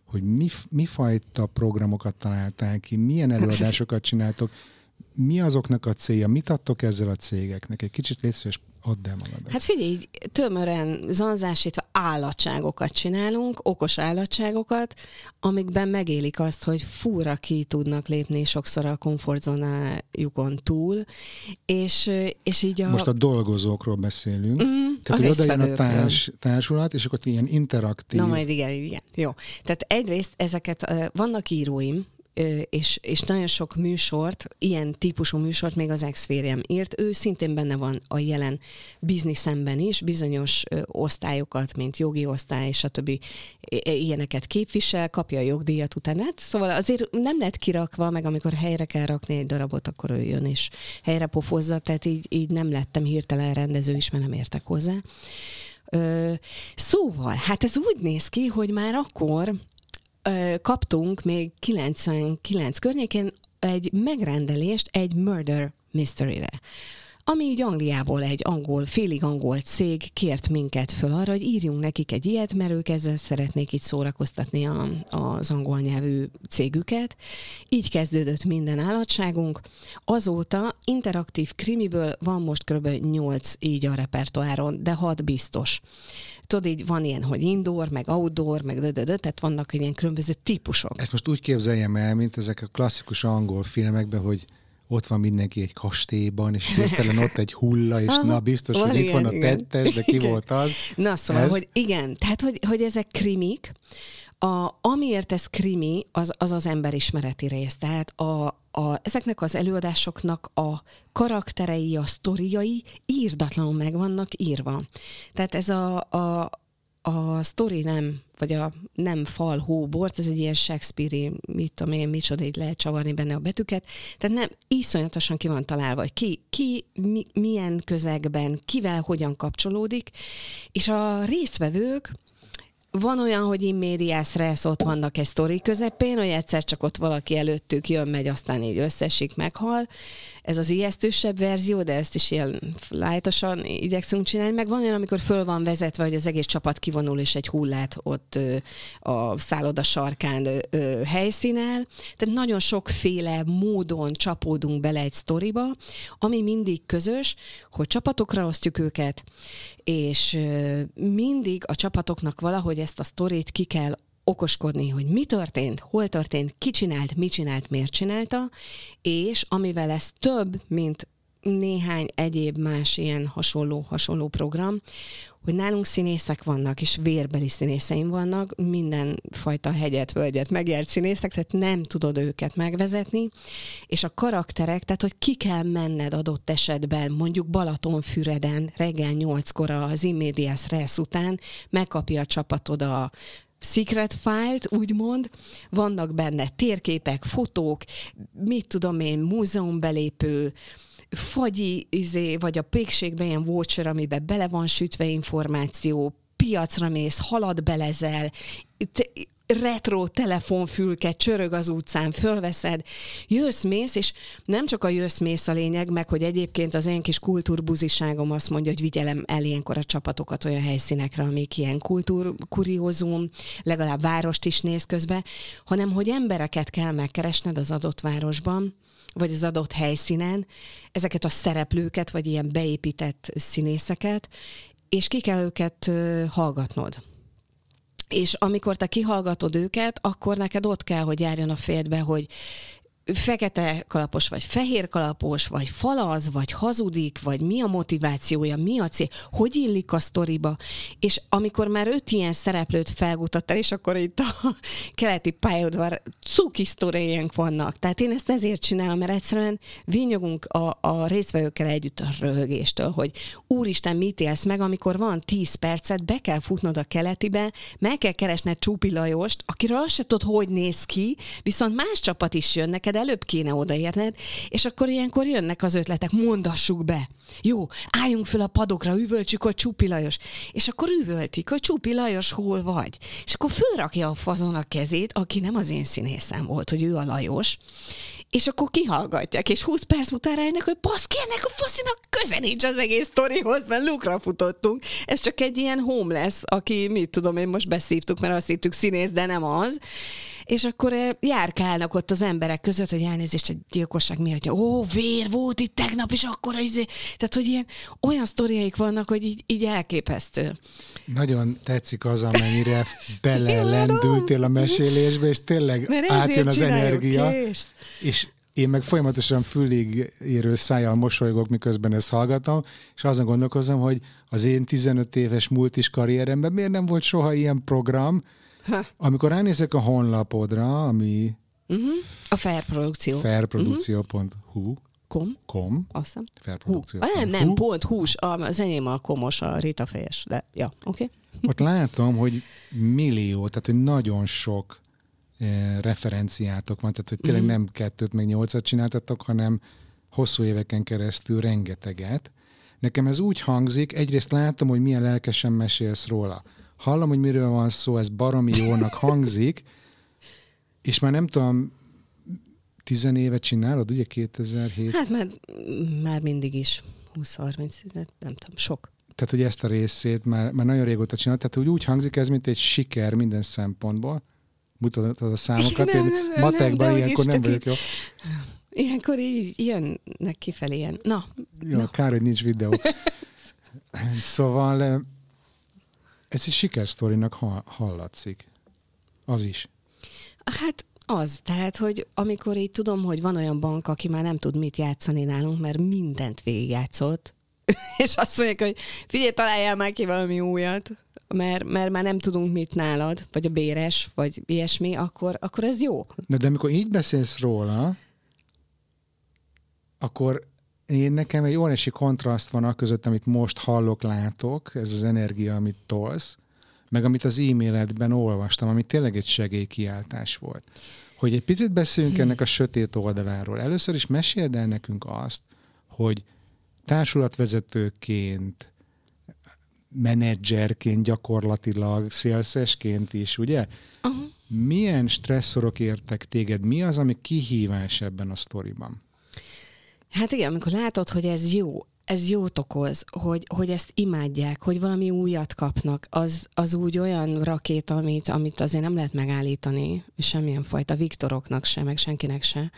Speaker 1: hogy mi, mi fajta programokat találtál ki, milyen előadásokat csináltok, mi azoknak a célja, mit adtok ezzel a cégeknek? Egy kicsit létszős add el magadat.
Speaker 3: Hát figyelj, tömören, zanzásítva állatságokat csinálunk, okos állatságokat, amikben megélik azt, hogy fúra ki tudnak lépni sokszor a komfortzónájukon túl, és, és így a...
Speaker 1: Most a dolgozókról beszélünk. Mm, Tehát, hogy oda jön a társ, társulat, és akkor ilyen interaktív...
Speaker 3: Na majd igen, igen. Jó. Tehát egyrészt ezeket, vannak íróim, és, és nagyon sok műsort, ilyen típusú műsort még az ex írt. Ő szintén benne van a jelen bizniszemben is, bizonyos osztályokat, mint jogi osztály, stb. ilyeneket képvisel, kapja a jogdíjat utána. Hát, szóval azért nem lett kirakva, meg amikor helyre kell rakni egy darabot, akkor ő jön és helyre pofozza, tehát így, így nem lettem hirtelen rendező is, mert nem értek hozzá. Ö, szóval, hát ez úgy néz ki, hogy már akkor kaptunk még 99 környékén egy megrendelést egy murder mystery-re ami így Angliából egy angol, félig angol cég kért minket föl arra, hogy írjunk nekik egy ilyet, mert ők ezzel szeretnék itt szórakoztatni a, az angol nyelvű cégüket. Így kezdődött minden állatságunk. Azóta interaktív krimiből van most kb. 8 így a repertoáron, de 6 biztos. Tudod, így van ilyen, hogy indoor, meg outdoor, meg dödödö, tehát vannak ilyen különböző típusok.
Speaker 1: Ezt most úgy képzeljem el, mint ezek a klasszikus angol filmekben, hogy ott van mindenki egy kastélyban, és hirtelen ott egy hulla, és Aha, na biztos, hogy itt van a tettes, de ki igen. volt az.
Speaker 3: Na szóval, ez... hogy igen, tehát hogy, hogy ezek krimik, a, amiért ez krimi, az, az az emberismereti rész. Tehát a, a, ezeknek az előadásoknak a karakterei, a sztoriai írdatlanul meg vannak írva. Tehát ez a, a a sztori nem, vagy a nem fal, hó, bort, ez egy ilyen Shakespeare-i, mit tudom én, micsoda, így lehet csavarni benne a betűket, tehát nem, iszonyatosan ki van találva, hogy ki, ki mi, milyen közegben, kivel, hogyan kapcsolódik, és a résztvevők van olyan, hogy immédiás res ott vannak egy sztori közepén, hogy egyszer csak ott valaki előttük jön, megy, aztán így összesik, meghal. Ez az ijesztősebb verzió, de ezt is ilyen lájtosan igyekszünk csinálni. Meg van olyan, amikor föl van vezetve, hogy az egész csapat kivonul, és egy hullát ott a szálloda sarkán helyszínel. Tehát nagyon sokféle módon csapódunk bele egy sztoriba, ami mindig közös, hogy csapatokra osztjuk őket, és mindig a csapatoknak valahogy ezt a sztorit ki kell okoskodni, hogy mi történt, hol történt, ki csinált, mit csinált, miért csinálta, és amivel ez több, mint néhány egyéb más ilyen hasonló-hasonló program, hogy nálunk színészek vannak, és vérbeli színészeim vannak, minden fajta hegyet, völgyet megjárt színészek, tehát nem tudod őket megvezetni, és a karakterek, tehát hogy ki kell menned adott esetben, mondjuk Balatonfüreden reggel nyolckor az Immédiás Resz után, megkapja a csapatod a secret file-t, úgymond, vannak benne térképek, fotók, mit tudom én, múzeumbelépő, fagyi, izé, vagy a pékségben ilyen voucher, amiben bele van sütve információ, piacra mész, halad belezel, retro telefonfülke csörög az utcán, fölveszed, jössz, mész, és nem csak a jössz, mész a lényeg, meg hogy egyébként az én kis kultúrbuziságom azt mondja, hogy vigyelem el ilyenkor a csapatokat olyan helyszínekre, amik ilyen kultúrkuriózum, legalább várost is néz közbe, hanem hogy embereket kell megkeresned az adott városban, vagy az adott helyszínen, ezeket a szereplőket, vagy ilyen beépített színészeket, és ki kell őket hallgatnod. És amikor te kihallgatod őket, akkor neked ott kell, hogy járjon a félbe, hogy fekete kalapos, vagy fehér kalapos, vagy falaz, vagy hazudik, vagy mi a motivációja, mi a cél, hogy illik a sztoriba. És amikor már öt ilyen szereplőt felgutattál, és akkor itt a <laughs> keleti pályaudvar cuki sztoriánk vannak. Tehát én ezt ezért csinálom, mert egyszerűen vinyogunk a, a részvevőkkel együtt a röhögéstől, hogy úristen, mit élsz meg, amikor van 10 percet, be kell futnod a keletibe, meg kell keresned Csúpi Lajost, akiről azt se tudod, hogy néz ki, viszont más csapat is jön neked, előbb kéne odaérned, és akkor ilyenkor jönnek az ötletek, mondassuk be. Jó, álljunk föl a padokra, üvöltsük, hogy Csupi Lajos. És akkor üvöltik, hogy Csupi Lajos, hol vagy? És akkor fölrakja a fazon a kezét, aki nem az én színészem volt, hogy ő a Lajos, és akkor kihallgatják, és 20 perc után rájönnek, hogy baszki, ennek a faszinak köze nincs az egész sztorihoz, mert lukra futottunk. Ez csak egy ilyen homeless, aki, mit tudom én, most beszívtuk, mert azt hittük színész, de nem az és akkor eh, járkálnak ott az emberek között, hogy elnézést egy gyilkosság miatt, hogy ó, vér volt itt tegnap, és akkor izé. Tehát, hogy ilyen olyan sztoriaik vannak, hogy így, így elképesztő.
Speaker 1: Nagyon tetszik az, amennyire <laughs> belelendültél a mesélésbe, és tényleg átjön az energia. Kész. És én meg folyamatosan fülig érő szájjal mosolygok, miközben ezt hallgatom, és azon gondolkozom, hogy az én 15 éves multis karrieremben miért nem volt soha ilyen program, Ha. <laughs> Amikor ránézek a honlapodra, ami...
Speaker 3: Uh-huh. A Fair Produkció.
Speaker 1: Fairprodukció.hu
Speaker 3: Kom.
Speaker 1: Kom.
Speaker 3: Azt hiszem.
Speaker 1: Fairprodukció.
Speaker 3: Nem, nem, pont hús. Az enyém a komos, a Rita fejes. De, ja, oké. Okay. <laughs>
Speaker 1: Ott látom, hogy millió, tehát hogy nagyon sok eh, referenciátok van, tehát hogy tényleg uh-huh. nem kettőt, meg nyolcat csináltatok, hanem hosszú éveken keresztül rengeteget. Nekem ez úgy hangzik, egyrészt látom, hogy milyen lelkesen mesélsz róla hallom, hogy miről van szó, ez baromi jónak hangzik, és már nem tudom, tizen éve csinálod, ugye 2007?
Speaker 3: Hát már, már mindig is, 20-30, nem tudom, sok.
Speaker 1: Tehát, hogy ezt a részét már, már nagyon régóta csinálod, tehát úgy, úgy hangzik ez, mint egy siker minden szempontból. Mutatod a számokat, nem, nem, nem, matekban nem, ilyenkor nem vagyok jó.
Speaker 3: Ilyenkor így jönnek kifelé ilyen. Na.
Speaker 1: Jó, na. kár, hogy nincs videó. <laughs> szóval ez egy sikersztorinak hallatszik. Az is.
Speaker 3: Hát az, tehát, hogy amikor így tudom, hogy van olyan bank, aki már nem tud mit játszani nálunk, mert mindent végigjátszott, <laughs> és azt mondják, hogy figyelj, találjál már ki valami újat, mert, mert már nem tudunk mit nálad, vagy a béres, vagy ilyesmi, akkor, akkor ez jó.
Speaker 1: Na de amikor így beszélsz róla, akkor én nekem egy óriási kontraszt van a között, amit most hallok, látok, ez az energia, amit tolsz, meg amit az e-mailedben olvastam, ami tényleg egy segélykiáltás volt. Hogy egy picit beszéljünk hmm. ennek a sötét oldaláról. Először is meséld el nekünk azt, hogy társulatvezetőként, menedzserként gyakorlatilag, szélszesként is, ugye? Uh-huh. Milyen stresszorok értek téged? Mi az, ami kihívás ebben a sztoriban?
Speaker 3: Hát igen, amikor látod, hogy ez jó, ez jót okoz, hogy, hogy ezt imádják, hogy valami újat kapnak, az, az úgy olyan rakét, amit, amit azért nem lehet megállítani, semmilyen fajta Viktoroknak se, meg senkinek se.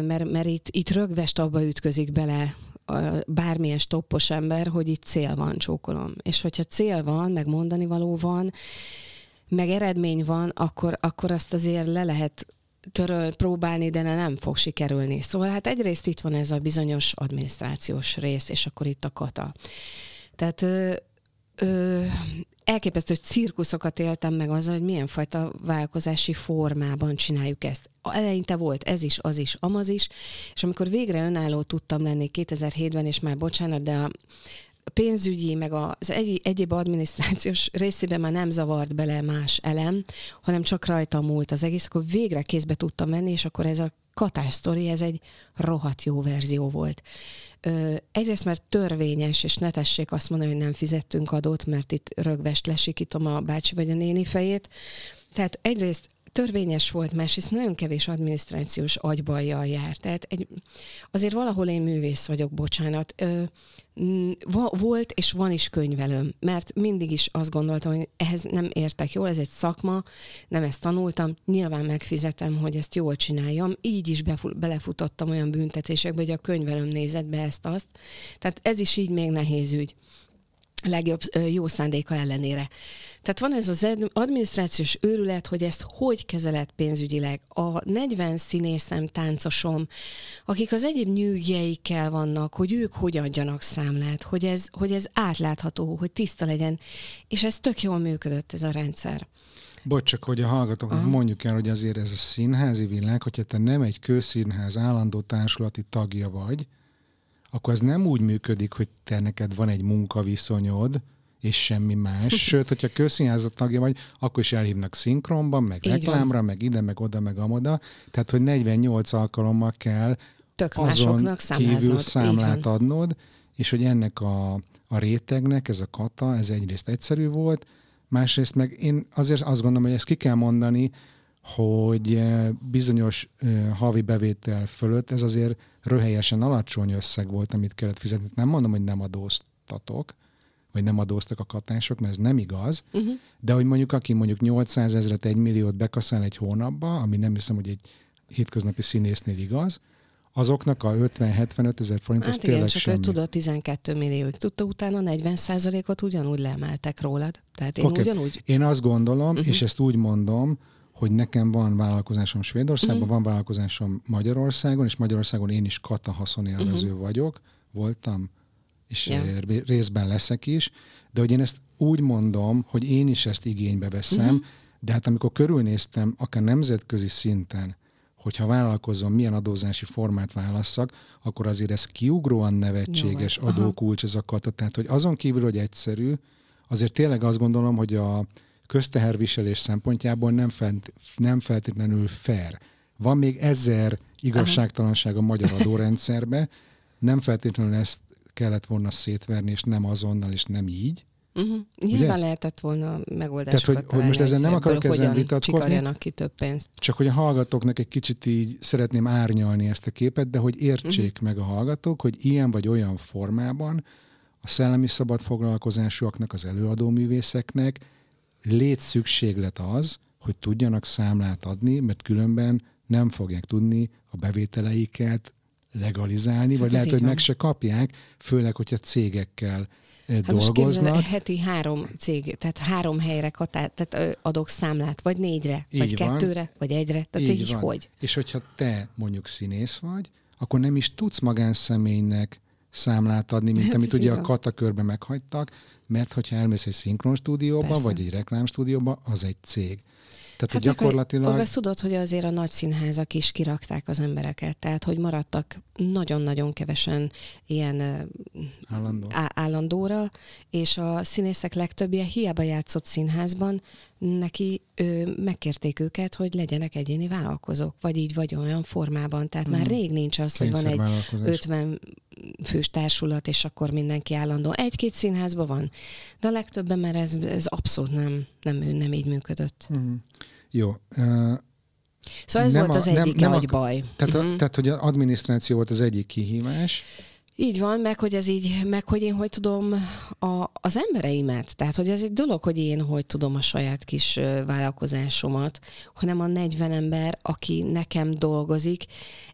Speaker 3: Mert, mert itt, itt rögvest abba ütközik bele bármilyen stoppos ember, hogy itt cél van, csókolom. És hogyha cél van, meg mondani való van, meg eredmény van, akkor, akkor azt azért le lehet töröl, próbálni, de nem fog sikerülni. Szóval hát egyrészt itt van ez a bizonyos adminisztrációs rész, és akkor itt a kata. Tehát ö, ö, elképesztő cirkuszokat éltem meg azzal, hogy milyen fajta vállalkozási formában csináljuk ezt. Eleinte volt ez is, az is, amaz is, és amikor végre önálló tudtam lenni 2007-ben, és már bocsánat, de a pénzügyi, meg az egy, egyéb adminisztrációs részében már nem zavart bele más elem, hanem csak rajta múlt az egész, akkor végre kézbe tudtam menni, és akkor ez a katás sztori, ez egy rohadt jó verzió volt. Ö, egyrészt, mert törvényes, és ne tessék azt mondani, hogy nem fizettünk adót, mert itt rögvest lesikítom a bácsi vagy a néni fejét. Tehát egyrészt törvényes volt, másrészt nagyon kevés adminisztrációs agybajjal jár. Tehát egy, azért valahol én művész vagyok, bocsánat. Ö, volt és van is könyvelőm, mert mindig is azt gondoltam, hogy ehhez nem értek jól, ez egy szakma, nem ezt tanultam, nyilván megfizetem, hogy ezt jól csináljam, így is belefutottam olyan büntetésekbe, hogy a könyvelőm nézett be ezt-azt. Tehát ez is így még nehéz ügy legjobb jó szándéka ellenére. Tehát van ez az adminisztrációs őrület, hogy ezt hogy kezelet pénzügyileg. A 40 színészem, táncosom, akik az egyéb nyűgjeikkel vannak, hogy ők hogy adjanak számlát, hogy ez, hogy ez átlátható, hogy tiszta legyen, és ez tök jól működött ez a rendszer.
Speaker 1: Bocs, csak hogy a hallgatóknak Aha. mondjuk el, hogy azért ez a színházi világ, hogyha te nem egy közszínház állandó társulati tagja vagy, akkor ez nem úgy működik, hogy te neked van egy munkaviszonyod, és semmi más. <laughs> Sőt, hogyha közszínházat tagja vagy, akkor is elhívnak szinkronban, meg Így reklámra, van. meg ide, meg oda, meg amoda. Tehát, hogy 48 alkalommal kell
Speaker 3: Tök azon
Speaker 1: kívül számlát adnod, és hogy ennek a, a rétegnek, ez a kata, ez egyrészt egyszerű volt, másrészt meg én azért azt gondolom, hogy ezt ki kell mondani, hogy eh, bizonyos uh, havi bevétel fölött ez azért röhelyesen alacsony összeg volt, amit kellett fizetni. Nem mondom, hogy nem adóztatok, vagy nem adóztak a katások, mert ez nem igaz, uh-huh. de hogy mondjuk aki mondjuk 800 ezeret, egy milliót bekaszál egy hónapba, ami nem hiszem, hogy egy hétköznapi színésznél igaz, azoknak a 50-75 ezer forint, hát az igen, tényleg csak semmi. ő
Speaker 3: tudott 12 millióig. Tudta, utána 40 ot ugyanúgy leemeltek rólad. Tehát én okay. ugyanúgy...
Speaker 1: Én azt gondolom, uh-huh. és ezt úgy mondom, hogy nekem van vállalkozásom Svédországban, uh-huh. van vállalkozásom Magyarországon, és Magyarországon én is kata haszonélvező uh-huh. vagyok, voltam, és yeah. részben leszek is, de hogy én ezt úgy mondom, hogy én is ezt igénybe veszem, uh-huh. de hát amikor körülnéztem, akár nemzetközi szinten, hogyha vállalkozom, milyen adózási formát válasszak, akkor azért ez kiugróan nevetséges Jó, adókulcs ez a kata. Tehát, hogy azon kívül, hogy egyszerű, azért tényleg azt gondolom, hogy a, közteherviselés szempontjából nem, fent, nem feltétlenül fair. Van még ezer igazságtalanság a magyar adórendszerbe, nem feltétlenül ezt kellett volna szétverni, és nem azonnal, és nem így.
Speaker 3: Uh-huh. Nyilván Ugye? lehetett volna megoldásokat
Speaker 1: Tehát, hogy, hogy most ezzel nem akarok ezen vitatkozni.
Speaker 3: ki több pénzt.
Speaker 1: Csak hogy a hallgatóknak egy kicsit így szeretném árnyalni ezt a képet, de hogy értsék uh-huh. meg a hallgatók, hogy ilyen vagy olyan formában a szellemi szabad foglalkozásúaknak, az előadóművészeknek létszükséglet az, hogy tudjanak számlát adni, mert különben nem fogják tudni a bevételeiket legalizálni, hát vagy lehet, hogy van. meg se kapják, főleg, hogyha cégekkel eh, hát dolgoznak. Most
Speaker 3: heti három cég, tehát három helyre katát, tehát adok számlát, vagy négyre, így vagy van. kettőre, vagy egyre, tehát így, így hogy?
Speaker 1: És hogyha te mondjuk színész vagy, akkor nem is tudsz magánszemélynek számlát adni, mint hát amit ugye van. a katakörbe meghagytak, mert hogyha elmész egy szinkron stúdióba, Persze. vagy egy reklám stúdióba, az egy cég. Tehát hát gyakorlatilag...
Speaker 3: Meg, azt tudod, hogy azért a nagy színházak is kirakták az embereket, tehát hogy maradtak nagyon-nagyon kevesen ilyen
Speaker 1: Állandó.
Speaker 3: á- állandóra, és a színészek legtöbbje hiába játszott színházban, neki ö, megkérték őket, hogy legyenek egyéni vállalkozók, vagy így, vagy olyan formában. Tehát mm. már rég nincs az, hogy van egy 50 fős társulat, és akkor mindenki állandó. Egy-két színházban van, de a legtöbben már ez, ez abszolút nem, nem, nem így működött.
Speaker 1: Mm. Jó. Uh,
Speaker 3: szóval ez nem volt az a, egyik nem, nagy nem a, baj.
Speaker 1: Tehát, uh-huh. a, tehát, hogy az adminisztráció volt az egyik kihívás,
Speaker 3: így van, meg hogy ez így, meg hogy én hogy tudom a, az embereimet, tehát hogy ez egy dolog, hogy én hogy tudom a saját kis vállalkozásomat, hanem a 40 ember, aki nekem dolgozik,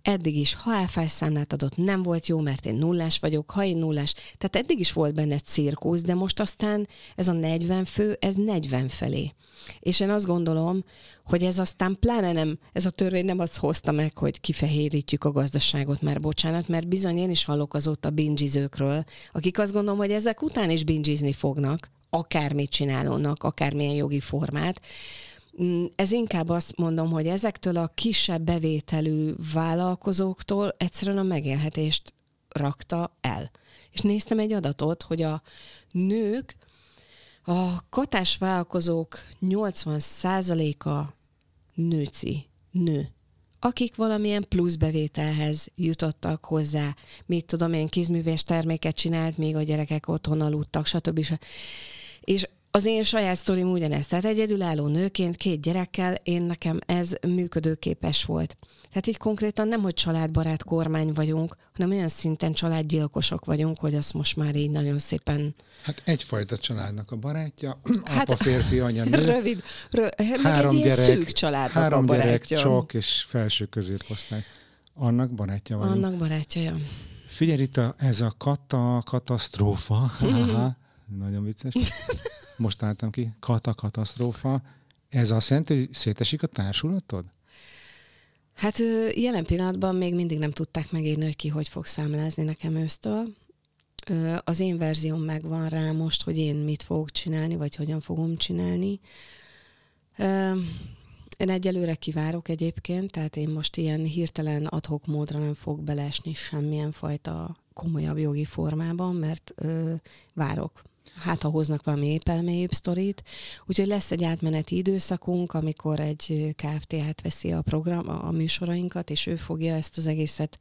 Speaker 3: eddig is, ha áfás számlát adott, nem volt jó, mert én nullás vagyok, ha én nullás, tehát eddig is volt benne cirkusz, de most aztán ez a 40 fő, ez 40 felé. És én azt gondolom, hogy ez aztán pláne nem, ez a törvény nem azt hozta meg, hogy kifehérítjük a gazdaságot, már bocsánat, mert bizony én is hallok azóta bingizőkről, akik azt gondolom, hogy ezek után is bingizni fognak, akármit csinálónak, akármilyen jogi formát. Mm, ez inkább azt mondom, hogy ezektől a kisebb bevételű vállalkozóktól egyszerűen a megélhetést rakta el. És néztem egy adatot, hogy a nők a katás vállalkozók 80%-a nőci, nő, akik valamilyen plusz bevételhez jutottak hozzá. Mit tudom én, kézműves terméket csinált, még a gyerekek otthon aludtak, stb. És az én saját sztorim ugyanez. Tehát egyedülálló nőként, két gyerekkel, én nekem ez működőképes volt. Tehát így konkrétan nem, hogy családbarát kormány vagyunk, hanem olyan szinten családgyilkosok vagyunk, hogy azt most már így nagyon szépen...
Speaker 1: Hát egyfajta családnak a barátja, <clears throat> hát, apa, férfi, anya, nő.
Speaker 3: Rövid, rö,
Speaker 1: három
Speaker 3: egy
Speaker 1: gyerek,
Speaker 3: szűk családnak
Speaker 1: három
Speaker 3: a barátja.
Speaker 1: gyerek, csak és felső középosztály. Annak barátja vagyunk.
Speaker 3: Annak barátja, ja.
Speaker 1: Figyelj itt, a, ez a kata, katasztrófa, mm-hmm. nagyon vicces. <laughs> Most álltam ki, kata, katasztrófa. Ez azt jelenti, hogy szétesik a társulatod?
Speaker 3: Hát jelen pillanatban még mindig nem tudták megírni, hogy ki hogy fog számlázni nekem ősztől. Az én verzióm megvan rá most, hogy én mit fogok csinálni, vagy hogyan fogom csinálni. Én egyelőre kivárok egyébként, tehát én most ilyen hirtelen adhok módra nem fog belesni semmilyen fajta komolyabb jogi formában, mert ö, várok hát ha hoznak valami épelmélyebb sztorit. Úgyhogy lesz egy átmeneti időszakunk, amikor egy KFT veszi a program, a műsorainkat, és ő fogja ezt az egészet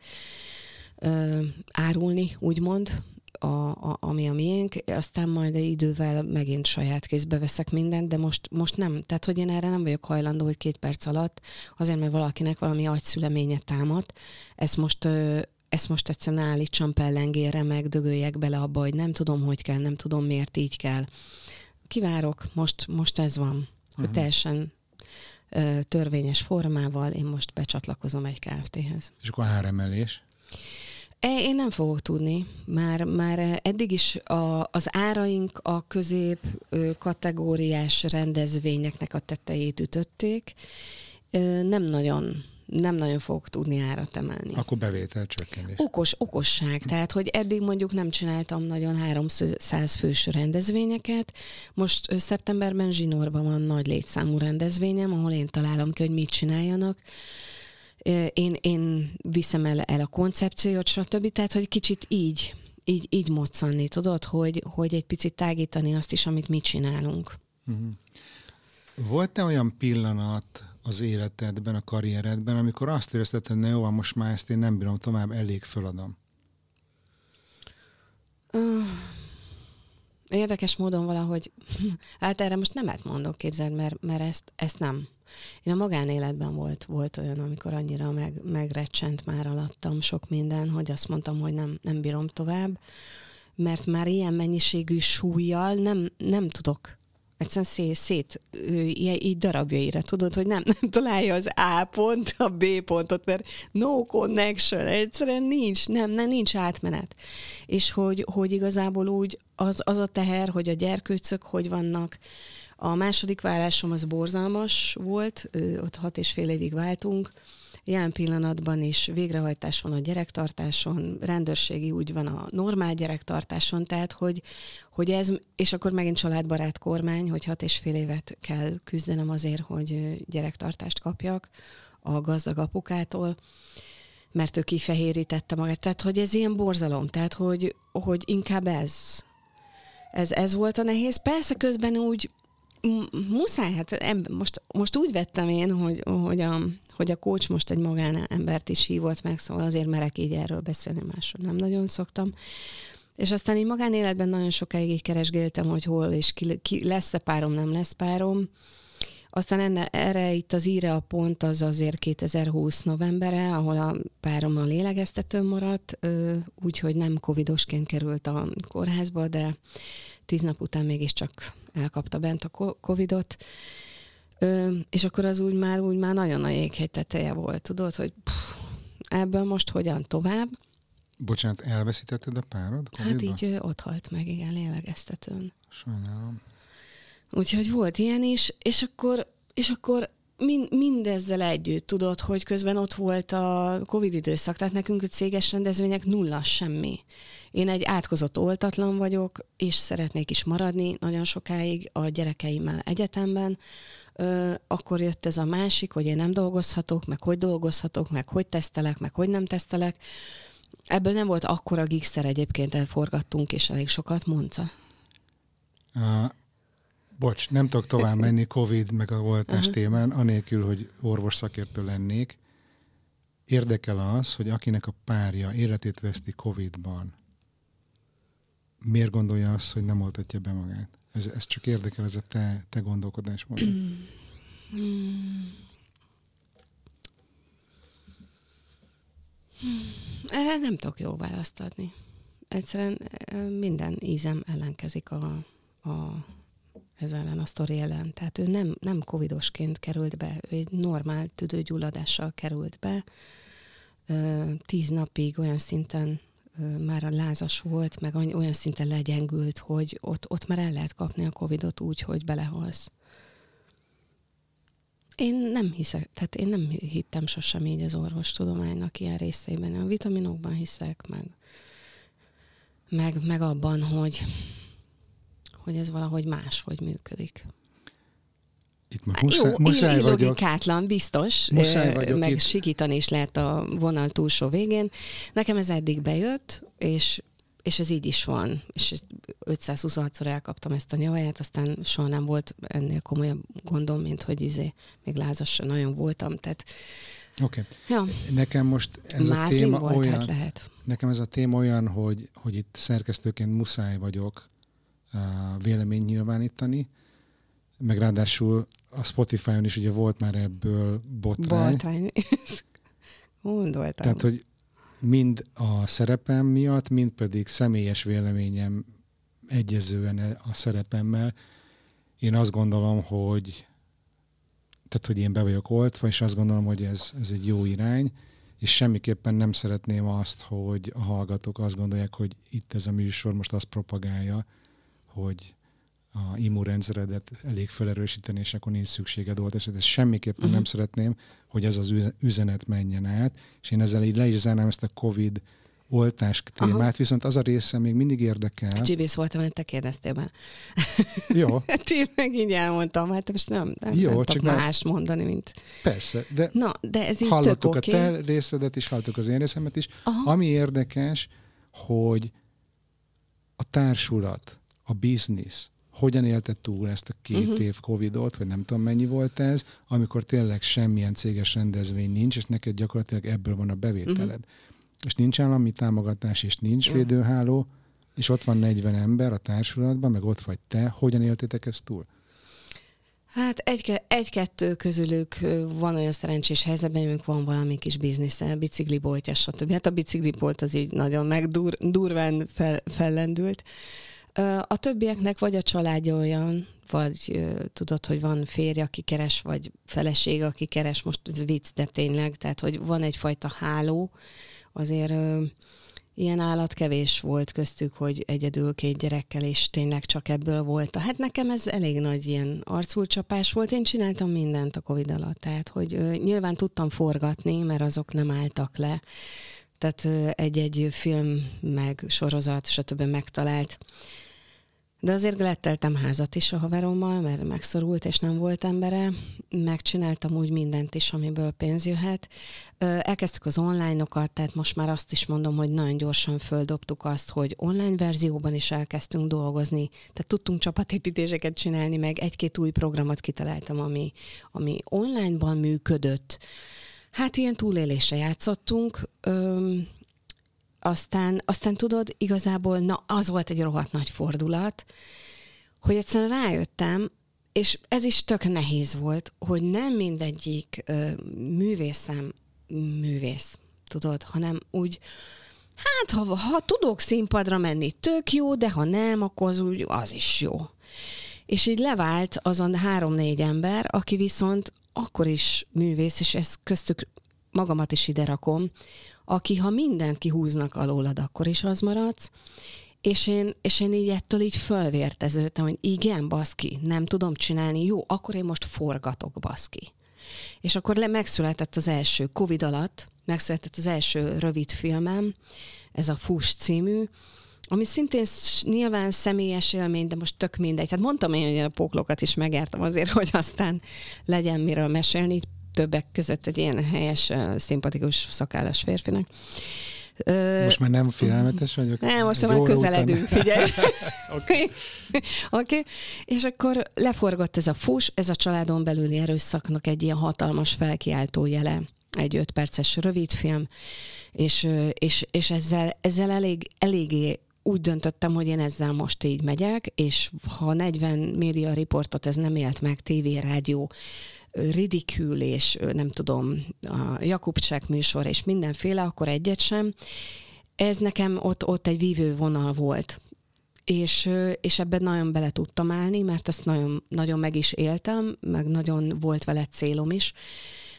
Speaker 3: ö, árulni, úgymond, a, a, ami a miénk, aztán majd egy idővel megint saját kézbe veszek mindent, de most, most nem. Tehát, hogy én erre nem vagyok hajlandó, hogy két perc alatt, azért, mert valakinek valami agyszüleménye támad, ezt most ö, ezt most egyszerűen állítsam pellengére, meg dögöljek bele abba, hogy nem tudom, hogy kell, nem tudom, miért így kell. Kivárok, most, most ez van, uh-huh. hogy mhm. teljesen ö, törvényes formával én most becsatlakozom egy KFT-hez.
Speaker 1: És akkor áremelés?
Speaker 3: E, én nem fogok tudni. Már, már eddig is a, az áraink a közép kategóriás rendezvényeknek a tetejét ütötték. Nem nagyon nem nagyon fogok tudni árat emelni.
Speaker 1: Akkor bevétel csökkenés.
Speaker 3: Okos, okosság. Tehát, hogy eddig mondjuk nem csináltam nagyon 300 fős rendezvényeket. Most szeptemberben Zsinórban van nagy létszámú rendezvényem, ahol én találom ki, hogy mit csináljanak. Én, én viszem el, el a koncepciót, stb. Tehát, hogy kicsit így, így, így moccanni, tudod, hogy, hogy egy picit tágítani azt is, amit mi csinálunk. Uh-huh.
Speaker 1: Volt-e olyan pillanat az életedben, a karrieredben, amikor azt érezted, hogy jó, most már ezt én nem bírom tovább, elég föladom?
Speaker 3: Érdekes módon valahogy, <laughs> hát erre most nemet mondok, képzeld, mert, mert ezt, ezt nem. Én a magánéletben volt, volt olyan, amikor annyira meg, megrecsent már alattam sok minden, hogy azt mondtam, hogy nem, nem bírom tovább, mert már ilyen mennyiségű súlyjal nem, nem tudok egyszerűen szét, szét így, így darabjaira, tudod, hogy nem, nem találja az A pont, a B pontot, mert no connection, egyszerűen nincs, nem, nem nincs átmenet. És hogy, hogy igazából úgy az, az a teher, hogy a gyerkőcök hogy vannak, a második vállásom az borzalmas volt, ott hat és fél évig váltunk, jelen pillanatban is végrehajtás van a gyerektartáson, rendőrségi úgy van a normál gyerektartáson, tehát hogy, hogy ez, és akkor megint családbarát kormány, hogy hat és fél évet kell küzdenem azért, hogy gyerektartást kapjak a gazdag apukától, mert ő kifehérítette magát. Tehát, hogy ez ilyen borzalom, tehát, hogy, hogy inkább ez, ez, ez volt a nehéz. Persze közben úgy muszáj, hát most, most úgy vettem én, hogy, hogy, a, hogy a coach most egy magánembert is hívott meg, szóval azért merek így erről beszélni, másról nem nagyon szoktam. És aztán így magánéletben nagyon sokáig így keresgéltem, hogy hol és ki, ki lesz-e párom, nem lesz párom. Aztán enne, erre itt az íre a pont az azért 2020 novembere, ahol a párom a lélegeztetőn maradt, úgyhogy nem covidosként került a kórházba, de tíz nap után mégiscsak elkapta bent a covidot. És akkor az úgy már, úgy már nagyon a jéghegy teteje volt, tudod, hogy pff, ebből most hogyan tovább.
Speaker 1: Bocsánat, elveszítetted a párod?
Speaker 3: Hát így ott halt meg, igen, lélegeztetőn.
Speaker 1: Sajnálom.
Speaker 3: Úgyhogy volt ilyen is, és akkor, és akkor mind, mindezzel együtt tudod, hogy közben ott volt a Covid időszak, tehát nekünk a céges rendezvények nulla semmi. Én egy átkozott oltatlan vagyok, és szeretnék is maradni nagyon sokáig a gyerekeimmel egyetemben, Ö, akkor jött ez a másik, hogy én nem dolgozhatok, meg hogy dolgozhatok, meg hogy tesztelek, meg hogy nem tesztelek. Ebből nem volt akkora gigszer egyébként, elforgattunk, és elég sokat, Monca.
Speaker 1: Uh, bocs, nem tudok tovább menni Covid meg a oltás uh-huh. témán, anélkül, hogy orvos szakértő lennék. Érdekel az, hogy akinek a párja életét veszti Covid-ban, miért gondolja azt, hogy nem oltatja be magát? Ez, ez csak érdekel, ez a te, te gondolkodásmód.
Speaker 3: Erre nem tudok jó választ adni. Egyszerűen minden ízem ellenkezik a, a, ez ellen, a sztori ellen. Tehát ő nem, nem covidosként került be, ő egy normál tüdőgyulladással került be. Tíz napig olyan szinten már a lázas volt, meg olyan szinten legyengült, hogy ott, ott már el lehet kapni a Covidot úgy, hogy belehalsz. Én nem hiszek, tehát én nem hittem sosem így az orvostudománynak ilyen részében. A vitaminokban hiszek, meg, meg, meg abban, hogy, hogy ez valahogy máshogy működik.
Speaker 1: Itt most muszáj, Jó, muszáj vagyok.
Speaker 3: logikátlan, biztos, muszáj vagyok meg itt. sikítani is lehet a vonal túlsó végén. Nekem ez eddig bejött, és, és ez így is van. És 526-szor elkaptam ezt a nyavaját, aztán soha nem volt ennél komolyabb gondom, mint hogy izé, még lázasra nagyon voltam. Tehát
Speaker 1: Oké. Okay. Ja. Nekem most ez a téma volt, olyan, hát lehet. nekem ez a téma olyan, hogy, hogy itt szerkesztőként muszáj vagyok uh, vélemény nyilvánítani, meg ráadásul a Spotify-on is ugye volt már ebből botrány.
Speaker 3: Botrány. Gondoltam.
Speaker 1: Tehát, hogy mind a szerepem miatt, mind pedig személyes véleményem egyezően a szerepemmel. Én azt gondolom, hogy tehát, hogy én be vagyok oltva, és azt gondolom, hogy ez, ez egy jó irány, és semmiképpen nem szeretném azt, hogy a hallgatók azt gondolják, hogy itt ez a műsor most azt propagálja, hogy a immunrendszeredet elég felerősíteni, és akkor nincs szükséged oltásra. Ezt semmiképpen uh-huh. nem szeretném, hogy ez az üzenet menjen át, és én ezzel így le is zárnám ezt a COVID oltás témát, Aha. viszont az a része még mindig érdekel.
Speaker 3: Csibész voltam, mert te kérdeztél már.
Speaker 1: Jó. <laughs>
Speaker 3: Hát én meg így elmondtam, hát most nem, nem, Jó, nem csak mást mondani, mint...
Speaker 1: Persze, de,
Speaker 3: Na, de ez így
Speaker 1: hallottuk
Speaker 3: tök a
Speaker 1: okay. te részedet is, hallottuk az én részemet is. Aha. Ami érdekes, hogy a társulat, a biznisz, hogyan élte túl ezt a két uh-huh. év Covidot, vagy nem tudom mennyi volt ez, amikor tényleg semmilyen céges rendezvény nincs, és neked gyakorlatilag ebből van a bevételed. Uh-huh. És nincs állami támogatás, és nincs uh-huh. védőháló, és ott van 40 ember a társulatban, meg ott vagy te, hogyan éltétek ezt túl?
Speaker 3: Hát egy, egy-kettő közülük van olyan szerencsés helyzetben, hogy van valami kis biznisze, bicikliboltja, stb. Hát a biciklibolt az így nagyon megdurván fel, fellendült. A többieknek vagy a családja olyan, vagy tudod, hogy van férj, aki keres, vagy feleség, aki keres, most ez vicc, de tényleg, tehát, hogy van egyfajta háló, azért ilyen állat kevés volt köztük, hogy egyedül két gyerekkel, és tényleg csak ebből volt. Hát nekem ez elég nagy ilyen arculcsapás volt. Én csináltam mindent a Covid alatt, tehát hogy ö, nyilván tudtam forgatni, mert azok nem álltak le. Tehát egy-egy film, meg sorozat, stb. megtalált de azért gletteltem házat is a haverommal, mert megszorult, és nem volt embere. Megcsináltam úgy mindent is, amiből pénz jöhet. Elkezdtük az online-okat, tehát most már azt is mondom, hogy nagyon gyorsan földobtuk azt, hogy online verzióban is elkezdtünk dolgozni. Tehát tudtunk csapatépítéseket csinálni, meg egy-két új programot kitaláltam, ami, ami online-ban működött. Hát ilyen túlélésre játszottunk. Öm, aztán, aztán tudod, igazából na, az volt egy rohadt nagy fordulat, hogy egyszerűen rájöttem, és ez is tök nehéz volt, hogy nem mindegyik ö, művészem művész, tudod, hanem úgy, hát ha, ha tudok színpadra menni, tök jó, de ha nem, akkor az úgy az is jó. És így levált azon három-négy ember, aki viszont akkor is művész, és ezt köztük magamat is ide rakom, aki ha mindent kihúznak alólad, akkor is az maradsz, és én, és én így ettől így fölvérteződtem, hogy igen, baszki, nem tudom csinálni, jó, akkor én most forgatok, baszki. És akkor le megszületett az első Covid alatt, megszületett az első rövid filmem, ez a Fus című, ami szintén nyilván személyes élmény, de most tök mindegy. Tehát mondtam én, hogy a póklokat is megértem azért, hogy aztán legyen miről mesélni többek között egy ilyen helyes, szimpatikus szakállas férfinak.
Speaker 1: Most már nem félelmetes vagyok?
Speaker 3: Nem, most már közeledünk, után. figyelj. <laughs> Oké. okay. És akkor leforgott ez a fus, ez a családon belüli erőszaknak egy ilyen hatalmas felkiáltó jele, egy öt perces rövidfilm, és, és, és ezzel, ezzel elég, eléggé úgy döntöttem, hogy én ezzel most így megyek, és ha 40 média riportot ez nem élt meg, tévé, rádió, ridikül, és nem tudom, a Jakubcsák műsor, és mindenféle, akkor egyet sem. Ez nekem ott, ott egy vívő vonal volt. És, és ebben nagyon bele tudtam állni, mert ezt nagyon, nagyon meg is éltem, meg nagyon volt vele célom is,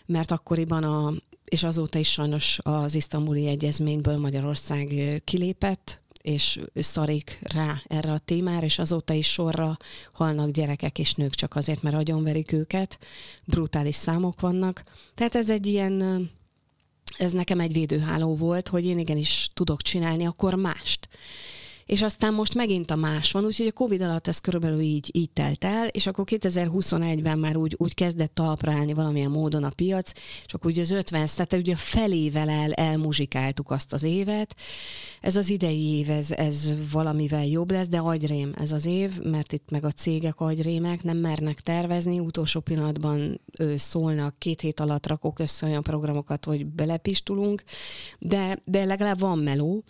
Speaker 3: mert akkoriban a, és azóta is sajnos az isztambuli egyezményből Magyarország kilépett, és szarik rá erre a témára, és azóta is sorra halnak gyerekek és nők csak azért, mert agyonverik őket. Brutális számok vannak. Tehát ez egy ilyen, ez nekem egy védőháló volt, hogy én igenis tudok csinálni akkor mást és aztán most megint a más van, úgyhogy a Covid alatt ez körülbelül így, így telt el, és akkor 2021-ben már úgy, úgy kezdett talpra valamilyen módon a piac, és akkor ugye az 50, tehát ugye a felével el, elmuzsikáltuk azt az évet. Ez az idei év, ez, ez valamivel jobb lesz, de agyrém ez az év, mert itt meg a cégek agyrémek nem mernek tervezni, utolsó pillanatban ő, szólnak, két hét alatt rakok össze olyan programokat, hogy belepistulunk, de, de legalább van meló,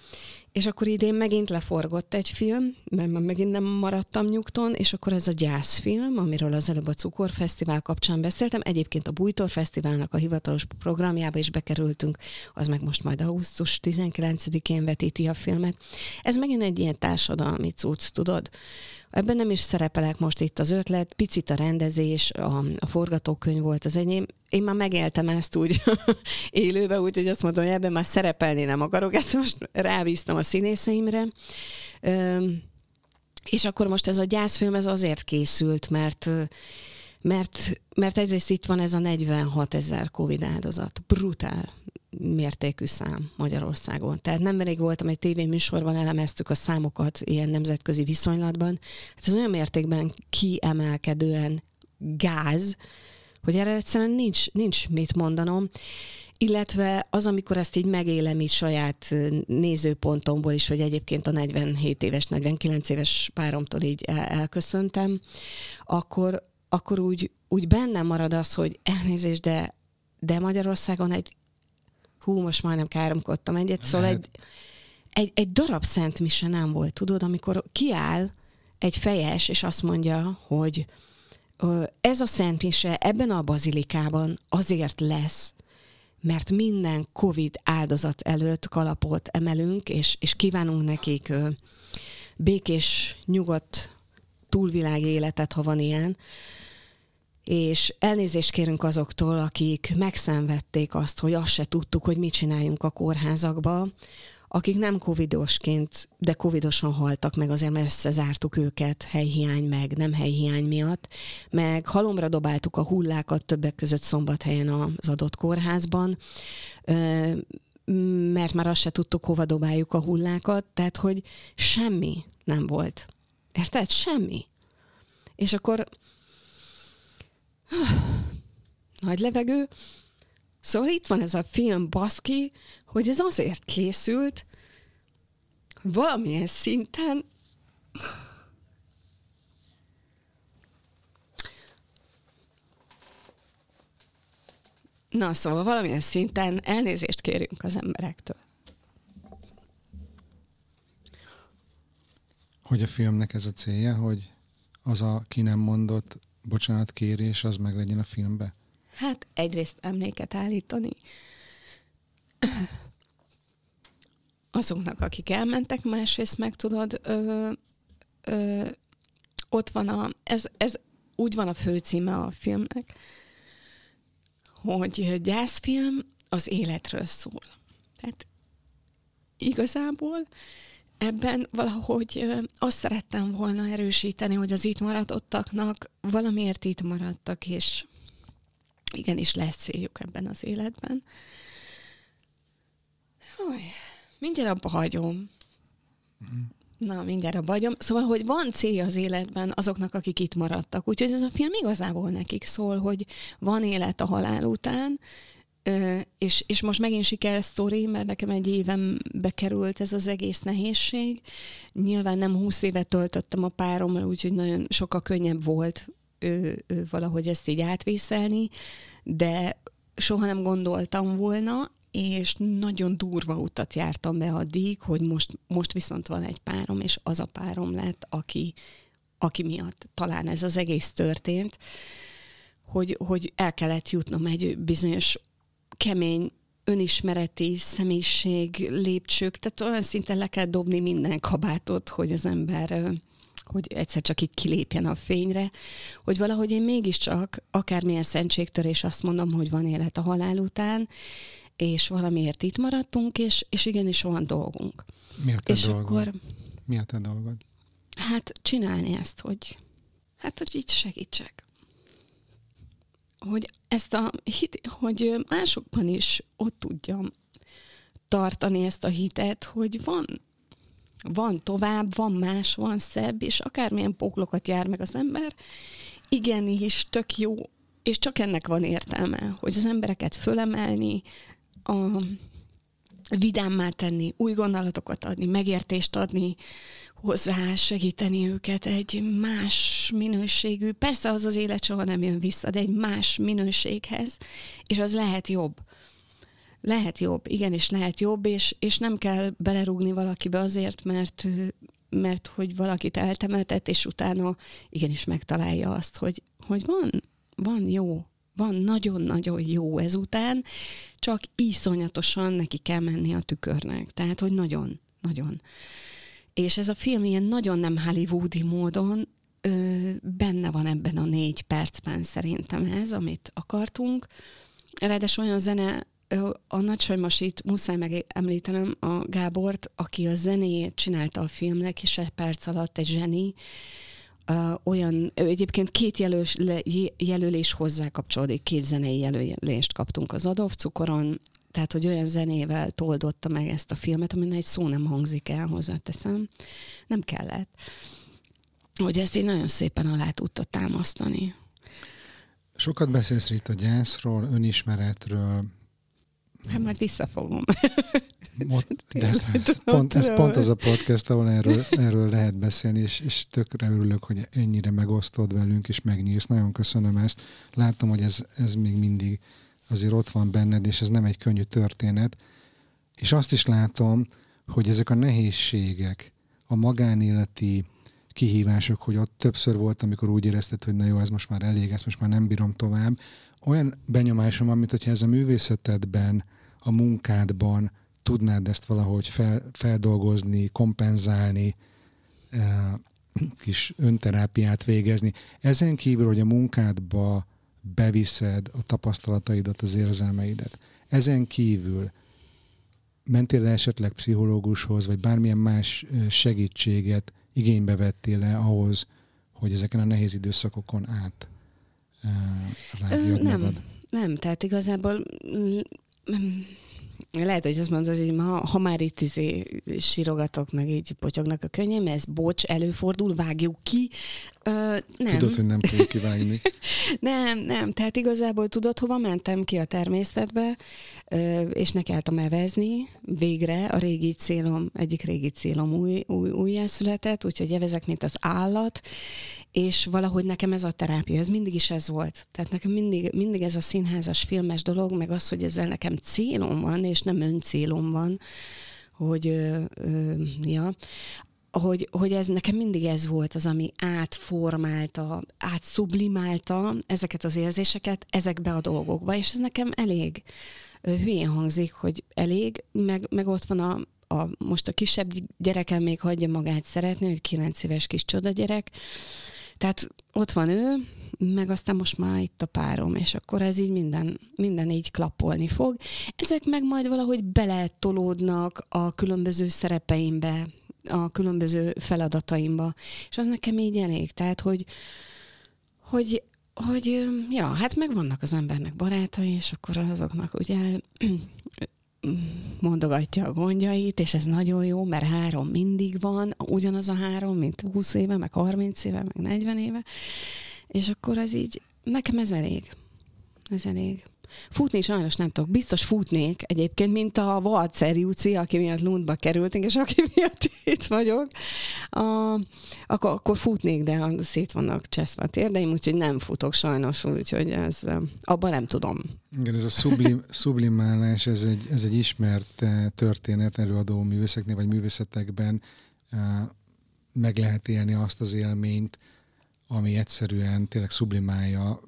Speaker 3: és akkor idén megint leforgott egy film, mert megint nem maradtam nyugton, és akkor ez a gyászfilm, amiről az előbb a Cukorfesztivál kapcsán beszéltem. Egyébként a Bújtor Fesztiválnak a hivatalos programjába is bekerültünk, az meg most majd augusztus 19-én vetíti a filmet. Ez megint egy ilyen társadalmi cucc, tudod? Ebben nem is szerepelek most itt az ötlet, picit a rendezés, a, a forgatókönyv volt az enyém. Én már megéltem ezt úgy <laughs> élőbe, úgyhogy azt mondom, hogy ebben már szerepelni nem akarok, ezt most rávíztam a színészeimre. Üm, és akkor most ez a gyászfilm ez azért készült, mert mert, mert egyrészt itt van ez a 46 ezer Covid áldozat. Brutál mértékű szám Magyarországon. Tehát nem elég voltam egy tévéműsorban, elemeztük a számokat ilyen nemzetközi viszonylatban. Hát ez olyan mértékben kiemelkedően gáz, hogy erre egyszerűen nincs, nincs mit mondanom. Illetve az, amikor ezt így megélem így saját nézőpontomból is, hogy egyébként a 47 éves, 49 éves páromtól így el- elköszöntem, akkor, akkor úgy, úgy bennem marad az, hogy elnézést, de, de Magyarországon egy hú, most majdnem káromkodtam egyet, szóval egy, egy, egy darab szent mise nem volt, tudod, amikor kiáll egy fejes, és azt mondja, hogy ez a szent mise ebben a bazilikában azért lesz, mert minden Covid áldozat előtt kalapot emelünk, és, és kívánunk nekik békés, nyugodt túlvilági életet, ha van ilyen, és elnézést kérünk azoktól, akik megszenvedték azt, hogy azt se tudtuk, hogy mit csináljunk a kórházakba, akik nem covidosként, de covidosan haltak meg, azért mert összezártuk őket helyhiány meg, nem helyhiány miatt, meg halomra dobáltuk a hullákat többek között szombathelyen az adott kórházban, mert már azt se tudtuk, hova dobáljuk a hullákat, tehát hogy semmi nem volt. Érted? Semmi. És akkor <sighs> nagy levegő, Szóval itt van ez a film baszki, hogy ez azért készült, valamilyen szinten Na, szóval valamilyen szinten elnézést kérünk az emberektől.
Speaker 1: Hogy a filmnek ez a célja, hogy az a ki nem mondott bocsánatkérés, az meg legyen a filmbe?
Speaker 3: Hát egyrészt emléket állítani azoknak, akik elmentek, másrészt meg tudod, ö, ö, ott van a, ez, ez úgy van a főcíme a filmnek, hogy gyászfilm az életről szól. Tehát igazából ebben valahogy azt szerettem volna erősíteni, hogy az itt maradottaknak valamiért itt maradtak, és igenis lesz céljuk ebben az életben. Jaj, mindjárt abba hagyom. Mm. Na, mindjárt abba hagyom. Szóval, hogy van célja az életben azoknak, akik itt maradtak. Úgyhogy ez a film igazából nekik szól, hogy van élet a halál után, és, és most megint sikersztori, mert nekem egy évem bekerült ez az egész nehézség. Nyilván nem húsz évet töltöttem a párommal, úgyhogy nagyon sokkal könnyebb volt ő, ő valahogy ezt így átvészelni, de soha nem gondoltam volna, és nagyon durva utat jártam be addig, hogy most, most viszont van egy párom, és az a párom lett, aki, aki miatt talán ez az egész történt, hogy, hogy el kellett jutnom egy bizonyos kemény önismereti személyiség lépcsők, tehát olyan szinten le kell dobni minden kabátot, hogy az ember hogy egyszer csak itt kilépjen a fényre, hogy valahogy én mégiscsak, akármilyen szentségtörés azt mondom, hogy van élet a halál után, és valamiért itt maradtunk, és, és igenis van dolgunk.
Speaker 1: Mi a te és dolgod? akkor... Mi a te dolgod?
Speaker 3: Hát csinálni ezt, hogy hát, hogy így segítsek. Hogy ezt a hit, hogy másokban is ott tudjam tartani ezt a hitet, hogy van, van tovább, van más, van szebb, és akármilyen póklokat jár meg az ember, igenis tök jó, és csak ennek van értelme, hogy az embereket fölemelni, a vidámmá tenni, új gondolatokat adni, megértést adni hozzá, segíteni őket egy más minőségű, persze az az élet soha nem jön vissza, de egy más minőséghez, és az lehet jobb lehet jobb, igenis lehet jobb, és, és nem kell belerúgni valakibe azért, mert mert hogy valakit eltemetett, és utána igenis megtalálja azt, hogy, hogy van, van jó, van nagyon-nagyon jó ezután, csak iszonyatosan neki kell menni a tükörnek. Tehát, hogy nagyon, nagyon. És ez a film ilyen nagyon nem hollywoodi módon ö, benne van ebben a négy percben szerintem ez, amit akartunk. Ráadásul olyan zene a nagysajmos itt muszáj megemlítenem a Gábort, aki a zenéjét csinálta a filmnek, és egy perc alatt egy zseni, uh, olyan, egyébként két jelölés, jelölés hozzá kapcsolódik, két zenei jelölést kaptunk az Adolf cukoron, tehát, hogy olyan zenével toldotta meg ezt a filmet, amin egy szó nem hangzik el, hozzáteszem. Nem kellett. Hogy ezt így nagyon szépen alá tudta támasztani.
Speaker 1: Sokat beszélsz itt a gyászról, önismeretről,
Speaker 3: Hát majd visszafogom. <laughs>
Speaker 1: de ez, pont, ez pont az a podcast, ahol erről, erről lehet beszélni, és, és tökre örülök, hogy ennyire megosztod velünk, és megnyílsz. Nagyon köszönöm ezt. Látom, hogy ez, ez még mindig azért ott van benned, és ez nem egy könnyű történet. És azt is látom, hogy ezek a nehézségek, a magánéleti kihívások, hogy ott többször volt, amikor úgy érezted, hogy na jó, ez most már elég, ezt most már nem bírom tovább. Olyan benyomásom van, mint hogyha ez a művészetedben a munkádban tudnád ezt valahogy fel, feldolgozni, kompenzálni, eh, kis önterápiát végezni. Ezen kívül, hogy a munkádba beviszed a tapasztalataidat, az érzelmeidet. Ezen kívül mentél -e esetleg pszichológushoz, vagy bármilyen más segítséget igénybe vettél -e ahhoz, hogy ezeken a nehéz időszakokon át rágjad
Speaker 3: Nem,
Speaker 1: magad?
Speaker 3: nem, tehát igazából mm, lehet, hogy azt mondod, hogy ma, ha már itt izé sírogatok, meg így potyognak a könnyem, ez bocs, előfordul, vágjuk ki. Ö, nem.
Speaker 1: Tudod, hogy nem fogjuk kivágni. <laughs>
Speaker 3: nem, nem. Tehát igazából tudod, hova mentem ki a természetbe, ö, és nekeltem evezni. Végre a régi célom, egyik régi célom új, új, újjászületett, úgyhogy evezek, mint az állat, és valahogy nekem ez a terápia, ez mindig is ez volt. Tehát nekem mindig, mindig ez a színházas, filmes dolog, meg az, hogy ezzel nekem célom van, és nem öncélom van, hogy, ö, ö, ja, hogy, hogy ez nekem mindig ez volt az, ami átformálta, átszublimálta ezeket az érzéseket ezekbe a dolgokba, és ez nekem elég hülyén hangzik, hogy elég, meg, meg ott van a, a, most a kisebb gyerekem még hagyja magát szeretni, hogy kilenc éves kis csoda gyerek, tehát ott van ő, meg aztán most már itt a párom, és akkor ez így minden, minden így klappolni fog. Ezek meg majd valahogy beletolódnak a különböző szerepeimbe, a különböző feladataimba, és az nekem így elég. Tehát, hogy, hogy hogy, ja, hát meg vannak az embernek barátai, és akkor azoknak ugye mondogatja a gondjait, és ez nagyon jó, mert három mindig van, ugyanaz a három, mint 20 éve, meg 30 éve, meg 40 éve, és akkor ez így, nekem ez elég. Ez elég. Futni sajnos nem tudok. Biztos futnék egyébként, mint a Valcer Júci, aki miatt Lundba kerültünk, és aki miatt itt vagyok. A, akkor, akkor futnék, de szét vannak cseszve a térdeim, úgyhogy nem futok sajnos, úgyhogy ez, abban nem tudom.
Speaker 1: Igen, ez a sublim, <laughs> sublimálás, ez egy, ez egy ismert eh, történet előadó művészeknél, vagy művészetekben eh, meg lehet élni azt az élményt, ami egyszerűen tényleg sublimálja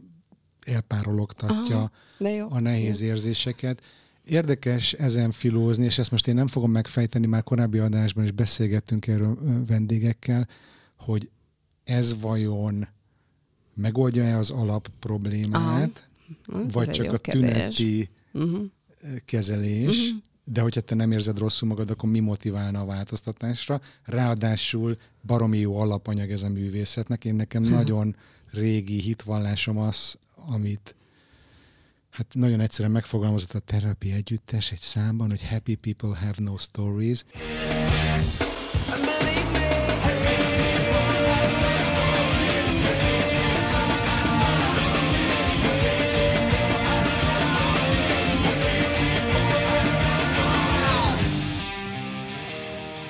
Speaker 1: elpárologtatja Aha, de jó. a nehéz érzéseket. Érdekes ezen filózni, és ezt most én nem fogom megfejteni, már korábbi adásban is beszélgettünk erről vendégekkel, hogy ez vajon megoldja-e az alap problémát, Aha. vagy csak a tüneti uh-huh. kezelés, uh-huh. de hogyha te nem érzed rosszul magad, akkor mi motiválna a változtatásra? Ráadásul baromi jó alapanyag ez a művészetnek. Én nekem nagyon régi hitvallásom az, amit hát nagyon egyszerűen megfogalmazott a Therapy Együttes egy számban, hogy Happy people have no stories.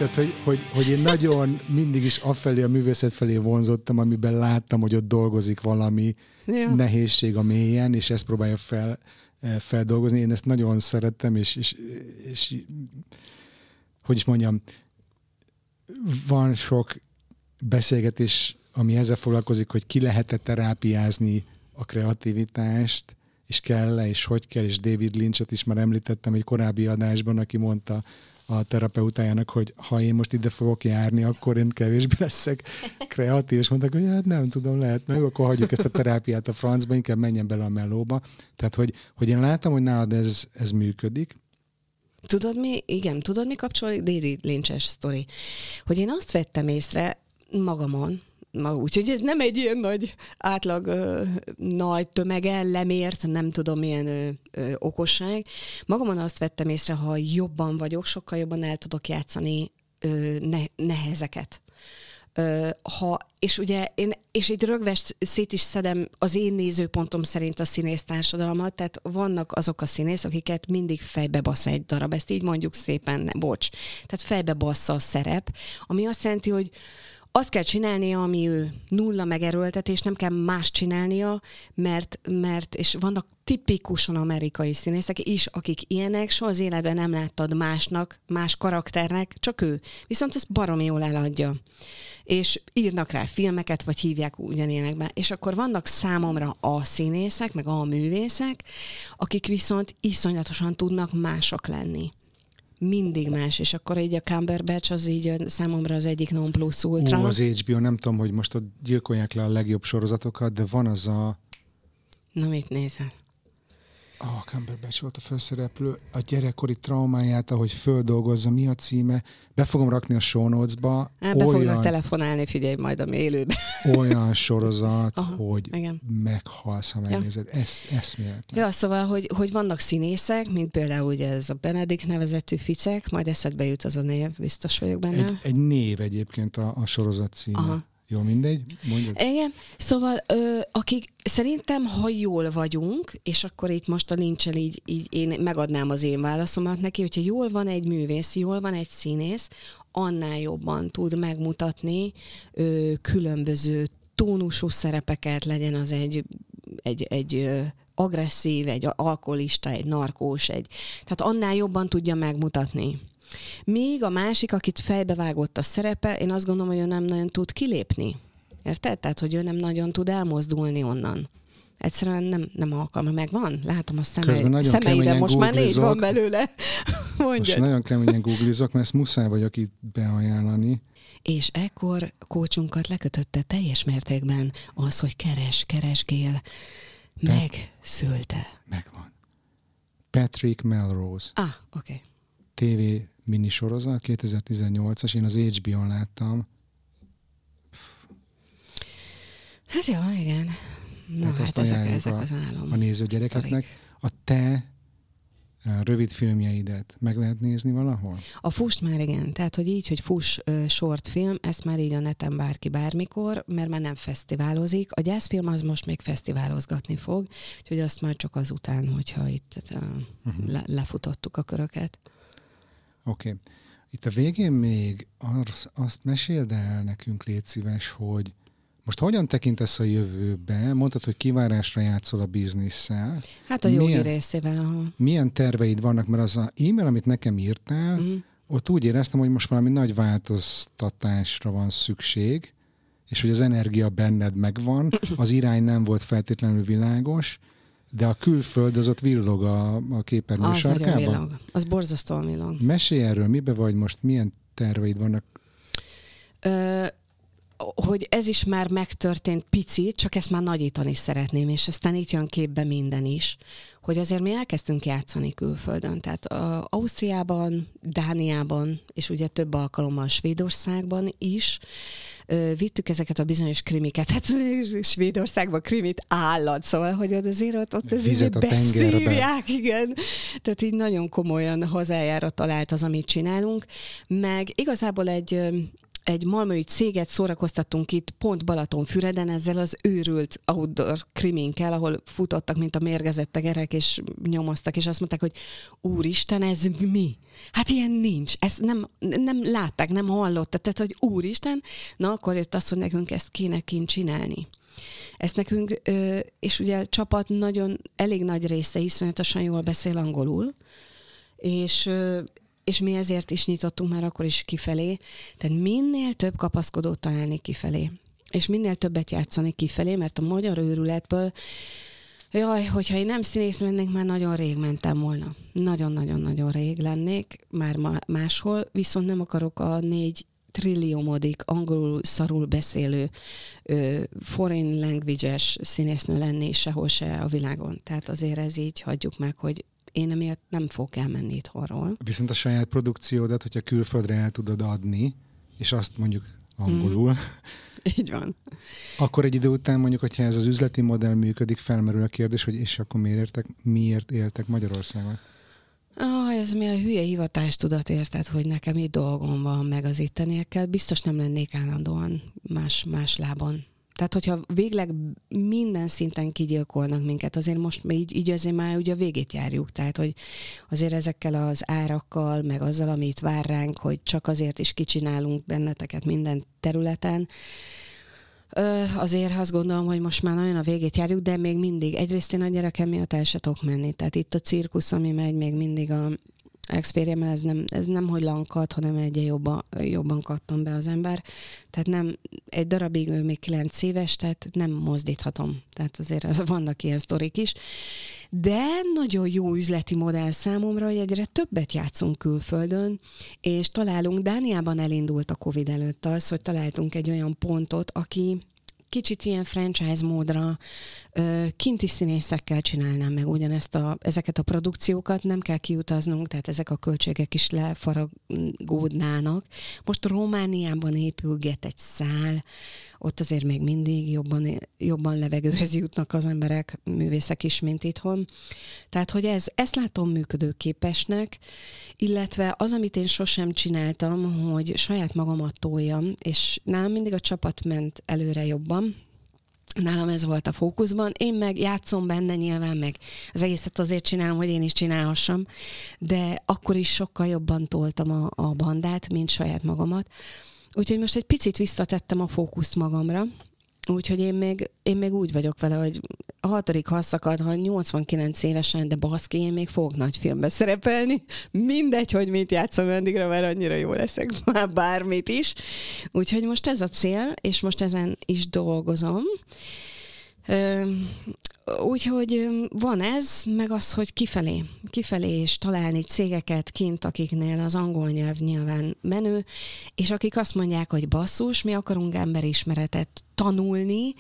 Speaker 1: Tehát, hogy, hogy, hogy én nagyon mindig is afelé, a művészet felé vonzottam, amiben láttam, hogy ott dolgozik valami ja. nehézség a mélyen, és ezt próbálja fel, eh, feldolgozni. Én ezt nagyon szerettem, és, és, és hogy is mondjam, van sok beszélgetés, ami ezzel foglalkozik, hogy ki lehet-e terápiázni a kreativitást, és kell-e, és hogy kell, és David Lynchet is már említettem egy korábbi adásban, aki mondta, a terapeutájának, hogy ha én most ide fogok járni, akkor én kevésbé leszek kreatív, és mondták, hogy hát nem tudom, lehet, jó, akkor hagyjuk ezt a terápiát a francba, inkább menjen bele a melóba. Tehát, hogy, hogy én látom, hogy nálad ez, ez működik,
Speaker 3: Tudod mi? Igen, tudod mi kapcsolódik? David Lynch-es sztori. Hogy én azt vettem észre magamon, Úgyhogy ez nem egy ilyen nagy átlag ö, nagy tömegen lemért, nem tudom milyen ö, ö, okosság. Magamon azt vettem észre, ha jobban vagyok, sokkal jobban el tudok játszani ö, ne, nehezeket. Ö, ha, és ugye én, és itt rögvest szét is szedem az én nézőpontom szerint a színész társadalmat, tehát vannak azok a színész, akiket mindig fejbe basz egy darab, ezt így mondjuk szépen, ne, bocs. Tehát fejbe bassza a szerep, ami azt jelenti, hogy azt kell csinálnia, ami ő nulla megerőltetés, nem kell más csinálnia, mert, mert és vannak tipikusan amerikai színészek is, akik ilyenek, soha az életben nem láttad másnak, más karakternek, csak ő. Viszont ezt baromi jól eladja. És írnak rá filmeket, vagy hívják ugyanilyenekben. És akkor vannak számomra a színészek, meg a művészek, akik viszont iszonyatosan tudnak mások lenni mindig más, és akkor így a Cumberbatch az így számomra az egyik non plus ultra.
Speaker 1: Ó, az HBO, nem tudom, hogy most ott gyilkolják le a legjobb sorozatokat, de van az a...
Speaker 3: Na, mit nézel?
Speaker 1: A Cumberbatch volt a főszereplő, a gyerekkori traumáját, ahogy földolgozza, mi a címe, be fogom rakni a show notes-ba.
Speaker 3: Á, be olyan, fognak telefonálni, figyelj majd a élőben. <laughs>
Speaker 1: olyan sorozat, Aha, hogy igen. meghalsz, ha megnézed. Ja. Ez, eszméletlen.
Speaker 3: Ja, szóval, hogy, hogy vannak színészek, mint például ugye ez a Benedikt nevezetű ficek, majd eszedbe jut az a név, biztos vagyok benne.
Speaker 1: Egy, egy név egyébként a, a sorozat címe. Aha. Jó, mindegy, mondjad.
Speaker 3: Igen, szóval ö, akik szerintem, ha jól vagyunk, és akkor itt most a nincsel így, így én megadnám az én válaszomat neki, hogyha jól van egy művész, jól van egy színész, annál jobban tud megmutatni ö, különböző tónusú szerepeket, legyen az egy, egy, egy ö, agresszív, egy alkoholista, egy narkós, egy, tehát annál jobban tudja megmutatni. Míg a másik, akit fejbevágott a szerepe, én azt gondolom, hogy ő nem nagyon tud kilépni. Érted? Tehát, hogy ő nem nagyon tud elmozdulni onnan. Egyszerűen nem, nem alkalma. Megvan? Látom a szeme, szemeiden, most már négy van belőle. <laughs>
Speaker 1: Mondja. Most nagyon keményen googlizok, mert ezt muszáj vagyok itt beajánlani.
Speaker 3: És ekkor kócsunkat lekötötte teljes mértékben az, hogy keres, keresgél. Megszülte.
Speaker 1: Megvan. Patrick Melrose.
Speaker 3: Ah, oké.
Speaker 1: Okay. TV minisorozat, 2018-as, én az HBO-n láttam.
Speaker 3: Hát jó, igen. Na, hát, hát ezek, ezek az álom.
Speaker 1: A néző gyerekeknek. A te a rövid filmjeidet meg lehet nézni valahol?
Speaker 3: A fust már igen, tehát hogy így, hogy fuss uh, short film, ezt már így a neten bárki bármikor, mert már nem fesztiválozik. A gyászfilm az most még fesztiválozgatni fog, úgyhogy azt már csak azután, hogyha itt uh, uh-huh. le, lefutottuk a köröket.
Speaker 1: Oké. Okay. Itt a végén még azt, azt meséld el nekünk, légy szíves, hogy most hogyan tekintesz a jövőbe? Mondtad, hogy kivárásra játszol a bizniszsel.
Speaker 3: Hát a jogi milyen, részével. Aha.
Speaker 1: Milyen terveid vannak? Mert az a e-mail, amit nekem írtál, uh-huh. ott úgy éreztem, hogy most valami nagy változtatásra van szükség, és hogy az energia benned megvan, az irány nem volt feltétlenül világos, de a külföld az ott villog a, a képernyő az sarkában? Az villog.
Speaker 3: Az borzasztóan villog.
Speaker 1: Mesélj erről, mibe vagy most, milyen terveid vannak?
Speaker 3: Ö, hogy ez is már megtörtént picit, csak ezt már nagyítani szeretném, és aztán itt jön képbe minden is, hogy azért mi elkezdtünk játszani külföldön, tehát uh, Ausztriában, Dániában, és ugye több alkalommal Svédországban is vittük ezeket a bizonyos krimiket. Hát Svédországban krimit állat, szóval, hogy azért ott, ott azért beszívják, igen. Tehát így nagyon komolyan hazájára talált az, amit csinálunk, meg igazából egy egy malmöi céget szórakoztattunk itt pont Balatonfüreden ezzel az őrült outdoor kriminkkel, ahol futottak, mint a mérgezett tegerek, és nyomoztak, és azt mondták, hogy úristen, ez mi? Hát ilyen nincs. Ezt nem, nem látták, nem hallottak. Tehát, hogy úristen, na akkor jött az, hogy nekünk ezt kéne kint csinálni. Ezt nekünk, és ugye a csapat nagyon, elég nagy része iszonyatosan jól beszél angolul, és és mi ezért is nyitottunk már akkor is kifelé. Tehát minél több kapaszkodót találni kifelé, és minél többet játszani kifelé, mert a magyar őrületből Jaj, hogyha én nem színész lennék, már nagyon rég mentem volna. Nagyon-nagyon-nagyon rég lennék, már máshol, viszont nem akarok a négy trilliómodik angolul szarul beszélő ö, foreign language-es színésznő lenni sehol se a világon. Tehát azért ez így hagyjuk meg, hogy én emiatt nem fogok elmenni itthonról.
Speaker 1: Viszont a saját produkciódat, hogyha külföldre el tudod adni, és azt mondjuk angolul. Mm. <laughs>
Speaker 3: Így van.
Speaker 1: Akkor egy idő után mondjuk, hogyha ez az üzleti modell működik, felmerül a kérdés, hogy és akkor miért, értek, miért éltek Magyarországon?
Speaker 3: Ah, ez mi a hülye hivatástudat érted, hogy nekem itt dolgom van meg az itteniekkel, biztos nem lennék állandóan más, más lábon. Tehát, hogyha végleg minden szinten kigyilkolnak minket, azért most így, így azért már ugye a végét járjuk. Tehát, hogy azért ezekkel az árakkal, meg azzal, amit vár ránk, hogy csak azért is kicsinálunk benneteket minden területen, azért azt gondolom, hogy most már nagyon a végét járjuk, de még mindig. Egyrészt én a gyerekem miatt el se tudok menni. Tehát itt a cirkusz, ami megy, még mindig a, expériemmel ez nem, ez nem hogy lankat, hanem egy jobban, jobban kattam be az ember. Tehát nem, egy darabig ő még kilenc éves, tehát nem mozdíthatom. Tehát azért az, vannak ilyen sztorik is. De nagyon jó üzleti modell számomra, hogy egyre többet játszunk külföldön, és találunk, Dániában elindult a Covid előtt az, hogy találtunk egy olyan pontot, aki kicsit ilyen franchise módra kinti színészekkel csinálnám meg ugyanezt a, ezeket a produkciókat, nem kell kiutaznunk, tehát ezek a költségek is lefaragódnának. Most Romániában épülget egy szál, ott azért még mindig jobban, jobban levegőhez jutnak az emberek, művészek is, mint itthon. Tehát, hogy ez, ezt látom működőképesnek, illetve az, amit én sosem csináltam, hogy saját magamat toljam, és nálam mindig a csapat ment előre jobban, Nálam ez volt a fókuszban. Én meg játszom benne nyilván, meg az egészet azért csinálom, hogy én is csinálhassam, de akkor is sokkal jobban toltam a, a bandát, mint saját magamat. Úgyhogy most egy picit visszatettem a fókuszt magamra, Úgyhogy én még, én még úgy vagyok vele, hogy a hatodik haszakad, ha 89 évesen, de baszki, én még fogok nagy filmbe szerepelni. Mindegy, hogy mit játszom addigra, mert annyira jó leszek <laughs> már bármit is. Úgyhogy most ez a cél, és most ezen is dolgozom. Úgyhogy van ez, meg az, hogy kifelé, kifelé is találni cégeket kint, akiknél az angol nyelv nyilván menő, és akik azt mondják, hogy basszus, mi akarunk emberismeretet tanulni,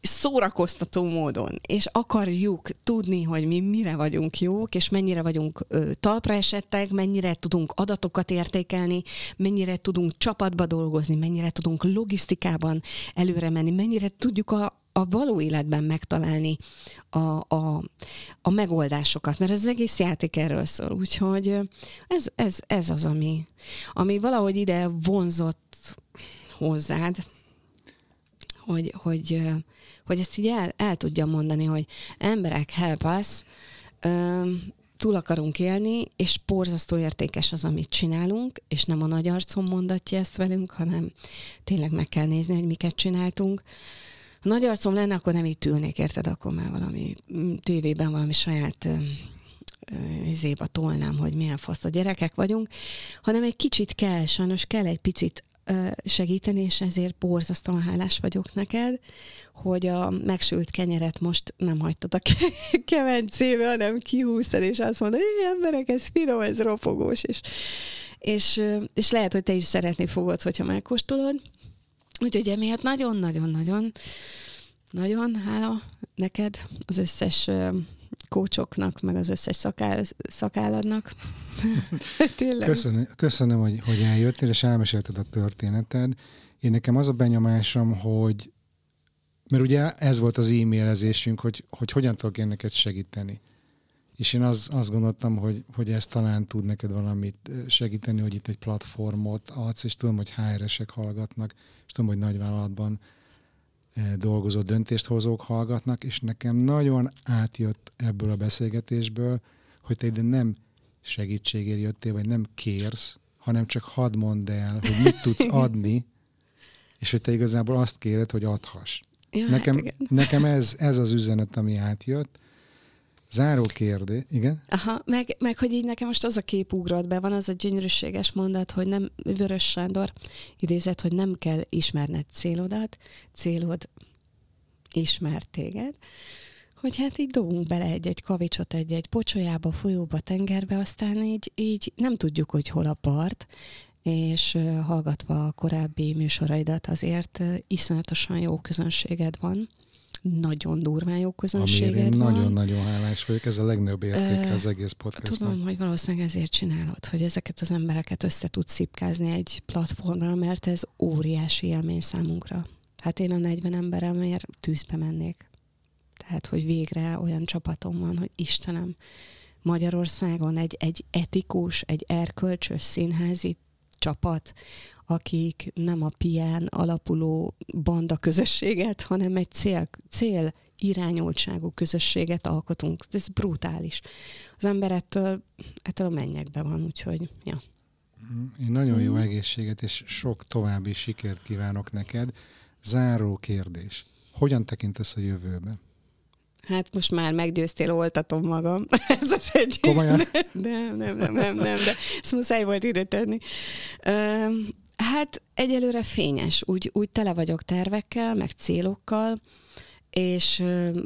Speaker 3: szórakoztató módon, és akarjuk tudni, hogy mi mire vagyunk jók, és mennyire vagyunk ö, talpra esettek, mennyire tudunk adatokat értékelni, mennyire tudunk csapatba dolgozni, mennyire tudunk logisztikában előre menni, mennyire tudjuk a, a való életben megtalálni a, a, a megoldásokat, mert ez az egész játék erről szól. Úgyhogy ez, ez, ez az, ami, ami valahogy ide vonzott hozzád, hogy, hogy, hogy ezt így el, el tudjam mondani, hogy emberek, help us, túl akarunk élni, és porzasztó értékes az, amit csinálunk, és nem a nagy arcon mondatja ezt velünk, hanem tényleg meg kell nézni, hogy miket csináltunk. Ha nagy arcom lenne, akkor nem itt ülnék, érted? Akkor már valami mm, tévében valami saját izéba tolnám, hogy milyen fasz a gyerekek vagyunk, hanem egy kicsit kell, sajnos kell egy picit segíteni, és ezért borzasztóan hálás vagyok neked, hogy a megsült kenyeret most nem hagytad a <laughs> kemencébe, hanem kihúztad, és azt mondod, hogy emberek, ez finom, ez ropogós, és, és, és lehet, hogy te is szeretni fogod, hogyha megkóstolod. Úgyhogy emiatt nagyon-nagyon-nagyon nagyon hála neked az összes kócsoknak, meg az összes szakáll, szakálladnak. <laughs> <laughs>
Speaker 1: Tényleg. Köszönöm, köszönöm hogy, hogy eljöttél, és elmesélted a történeted. Én nekem az a benyomásom, hogy mert ugye ez volt az e-mailezésünk, hogy, hogy hogyan tudok én neked segíteni. És én az, azt gondoltam, hogy, hogy ez talán tud neked valamit segíteni, hogy itt egy platformot adsz, és tudom, hogy HR-esek hallgatnak, és tudom, hogy nagyvállalatban dolgozó döntéshozók hallgatnak, és nekem nagyon átjött ebből a beszélgetésből, hogy te ide nem segítségért jöttél, vagy nem kérsz, hanem csak hadd mondd el, hogy mit tudsz <laughs> adni, és hogy te igazából azt kéred, hogy adhass. Ja, nekem hát nekem ez, ez az üzenet, ami átjött, Záró kérdés, igen?
Speaker 3: Aha, meg, meg hogy így nekem most az a kép ugrott be, van az a gyönyörűséges mondat, hogy nem, Vörös Sándor idézett, hogy nem kell ismerned célodat, célod ismer téged, hogy hát így dobunk bele egy-egy kavicsot egy-egy pocsolyába, folyóba, tengerbe, aztán így, így nem tudjuk, hogy hol a part, és hallgatva a korábbi műsoraidat azért iszonyatosan jó közönséged van, nagyon durván jó közönséged
Speaker 1: én nagyon-nagyon hálás vagyok, ez a legnagyobb értéke az egész podcastnak.
Speaker 3: Tudom, hogy valószínűleg ezért csinálod, hogy ezeket az embereket össze tudsz szipkázni egy platformra, mert ez óriási élmény számunkra. Hát én a 40 emberemért tűzbe mennék. Tehát, hogy végre olyan csapatom van, hogy Istenem, Magyarországon egy, egy etikus, egy erkölcsös színházi csapat, akik nem a pián alapuló banda közösséget, hanem egy cél, cél irányultságú közösséget alkotunk. Ez brutális. Az ember ettől, ettől a mennyekbe van, úgyhogy, ja.
Speaker 1: Én nagyon jó egészséget és sok további sikert kívánok neked. Záró kérdés. Hogyan tekintesz a jövőbe?
Speaker 3: Hát most már meggyőztél, oltatom magam. <laughs> Ez az egy...
Speaker 1: Komolyan? <laughs>
Speaker 3: Nem, nem, nem, nem, nem, de ezt muszáj volt ide tenni. Hát egyelőre fényes, úgy, úgy tele vagyok tervekkel, meg célokkal, és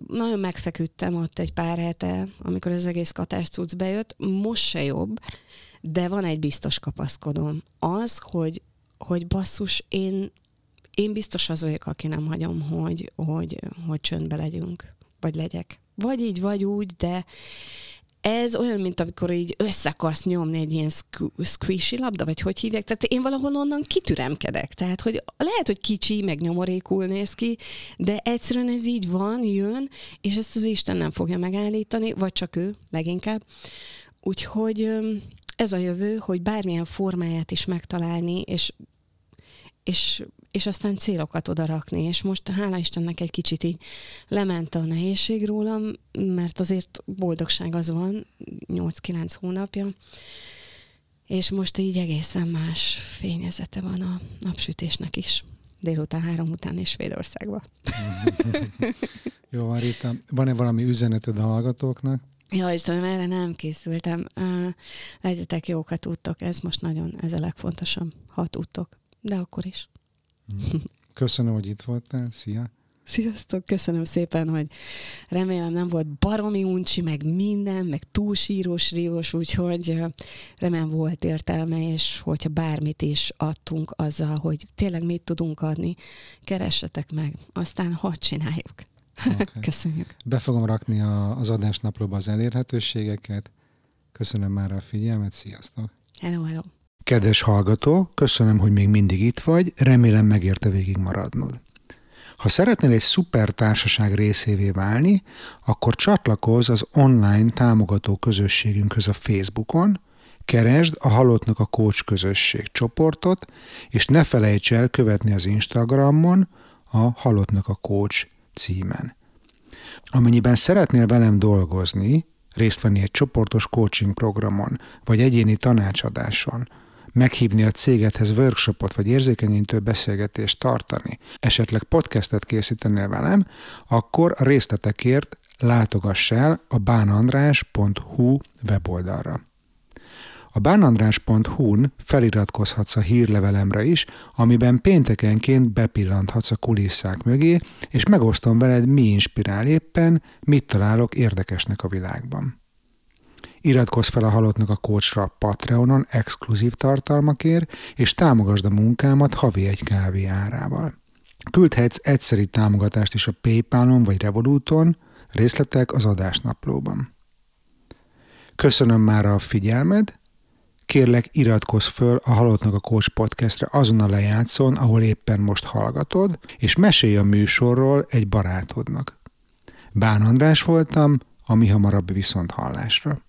Speaker 3: nagyon megfeküdtem ott egy pár hete, amikor az egész katás cucc bejött. Most se jobb, de van egy biztos kapaszkodom. Az, hogy, hogy basszus, én én biztos az vagyok, aki nem hagyom, hogy, hogy, hogy csöndbe legyünk, vagy legyek. Vagy így, vagy úgy, de ez olyan, mint amikor így össze akarsz nyomni egy ilyen squishy labda, vagy hogy hívják. Tehát én valahol onnan kitüremkedek. Tehát, hogy lehet, hogy kicsi, meg nyomorékul néz ki, de egyszerűen ez így van, jön, és ezt az Isten nem fogja megállítani, vagy csak ő, leginkább. Úgyhogy ez a jövő, hogy bármilyen formáját is megtalálni, és, és és aztán célokat odarakni, és most hála Istennek egy kicsit így lement a nehézség rólam, mert azért boldogság az van, 8-9 hónapja, és most így egészen más fényezete van a napsütésnek is. Délután három után és Svédországba. <laughs>
Speaker 1: Jó van, Rita. Van-e valami üzeneted a hallgatóknak?
Speaker 3: Ja, Istenem, erre nem készültem. Uh, legyetek jók, ha tudtok. Ez most nagyon, ez a legfontosabb, ha tudtok. De akkor is. <laughs>
Speaker 1: Köszönöm, hogy itt voltál. Szia!
Speaker 3: Sziasztok, köszönöm szépen, hogy remélem nem volt baromi uncsi, meg minden, meg túl sírós, rívós, úgyhogy remélem volt értelme, és hogyha bármit is adtunk azzal, hogy tényleg mit tudunk adni, keressetek meg, aztán hadd csináljuk. Okay. <laughs> Köszönjük.
Speaker 1: Be fogom rakni a, az adásnaplóba az elérhetőségeket. Köszönöm már a figyelmet, sziasztok!
Speaker 3: Hello, hello!
Speaker 1: Kedves hallgató, köszönöm, hogy még mindig itt vagy, remélem megérte végig maradnod. Ha szeretnél egy szuper társaság részévé válni, akkor csatlakozz az online támogató közösségünkhöz a Facebookon, keresd a Halottnak a Coach közösség csoportot, és ne felejts el követni az Instagramon a Halottnak a Coach címen. Amennyiben szeretnél velem dolgozni, részt venni egy csoportos coaching programon, vagy egyéni tanácsadáson, meghívni a cégedhez workshopot vagy érzékenyítő beszélgetést tartani, esetleg podcastet készítenél velem, akkor a részletekért látogass el a bánandrás.hu weboldalra. A bánandrás.hu-n feliratkozhatsz a hírlevelemre is, amiben péntekenként bepillanthatsz a kulisszák mögé, és megosztom veled, mi inspirál éppen, mit találok érdekesnek a világban. Iratkozz fel a Halottnak a Coachra Patreonon exkluzív tartalmakért, és támogasd a munkámat havi egy kávé árával. Küldhetsz egyszeri támogatást is a Paypalon vagy Revoluton, részletek az adásnaplóban. Köszönöm már a figyelmed, kérlek iratkozz föl a Halottnak a Coach podcastre azon a lejátszón, ahol éppen most hallgatod, és mesélj a műsorról egy barátodnak. Bán András voltam, a mi hamarabb viszont hallásra.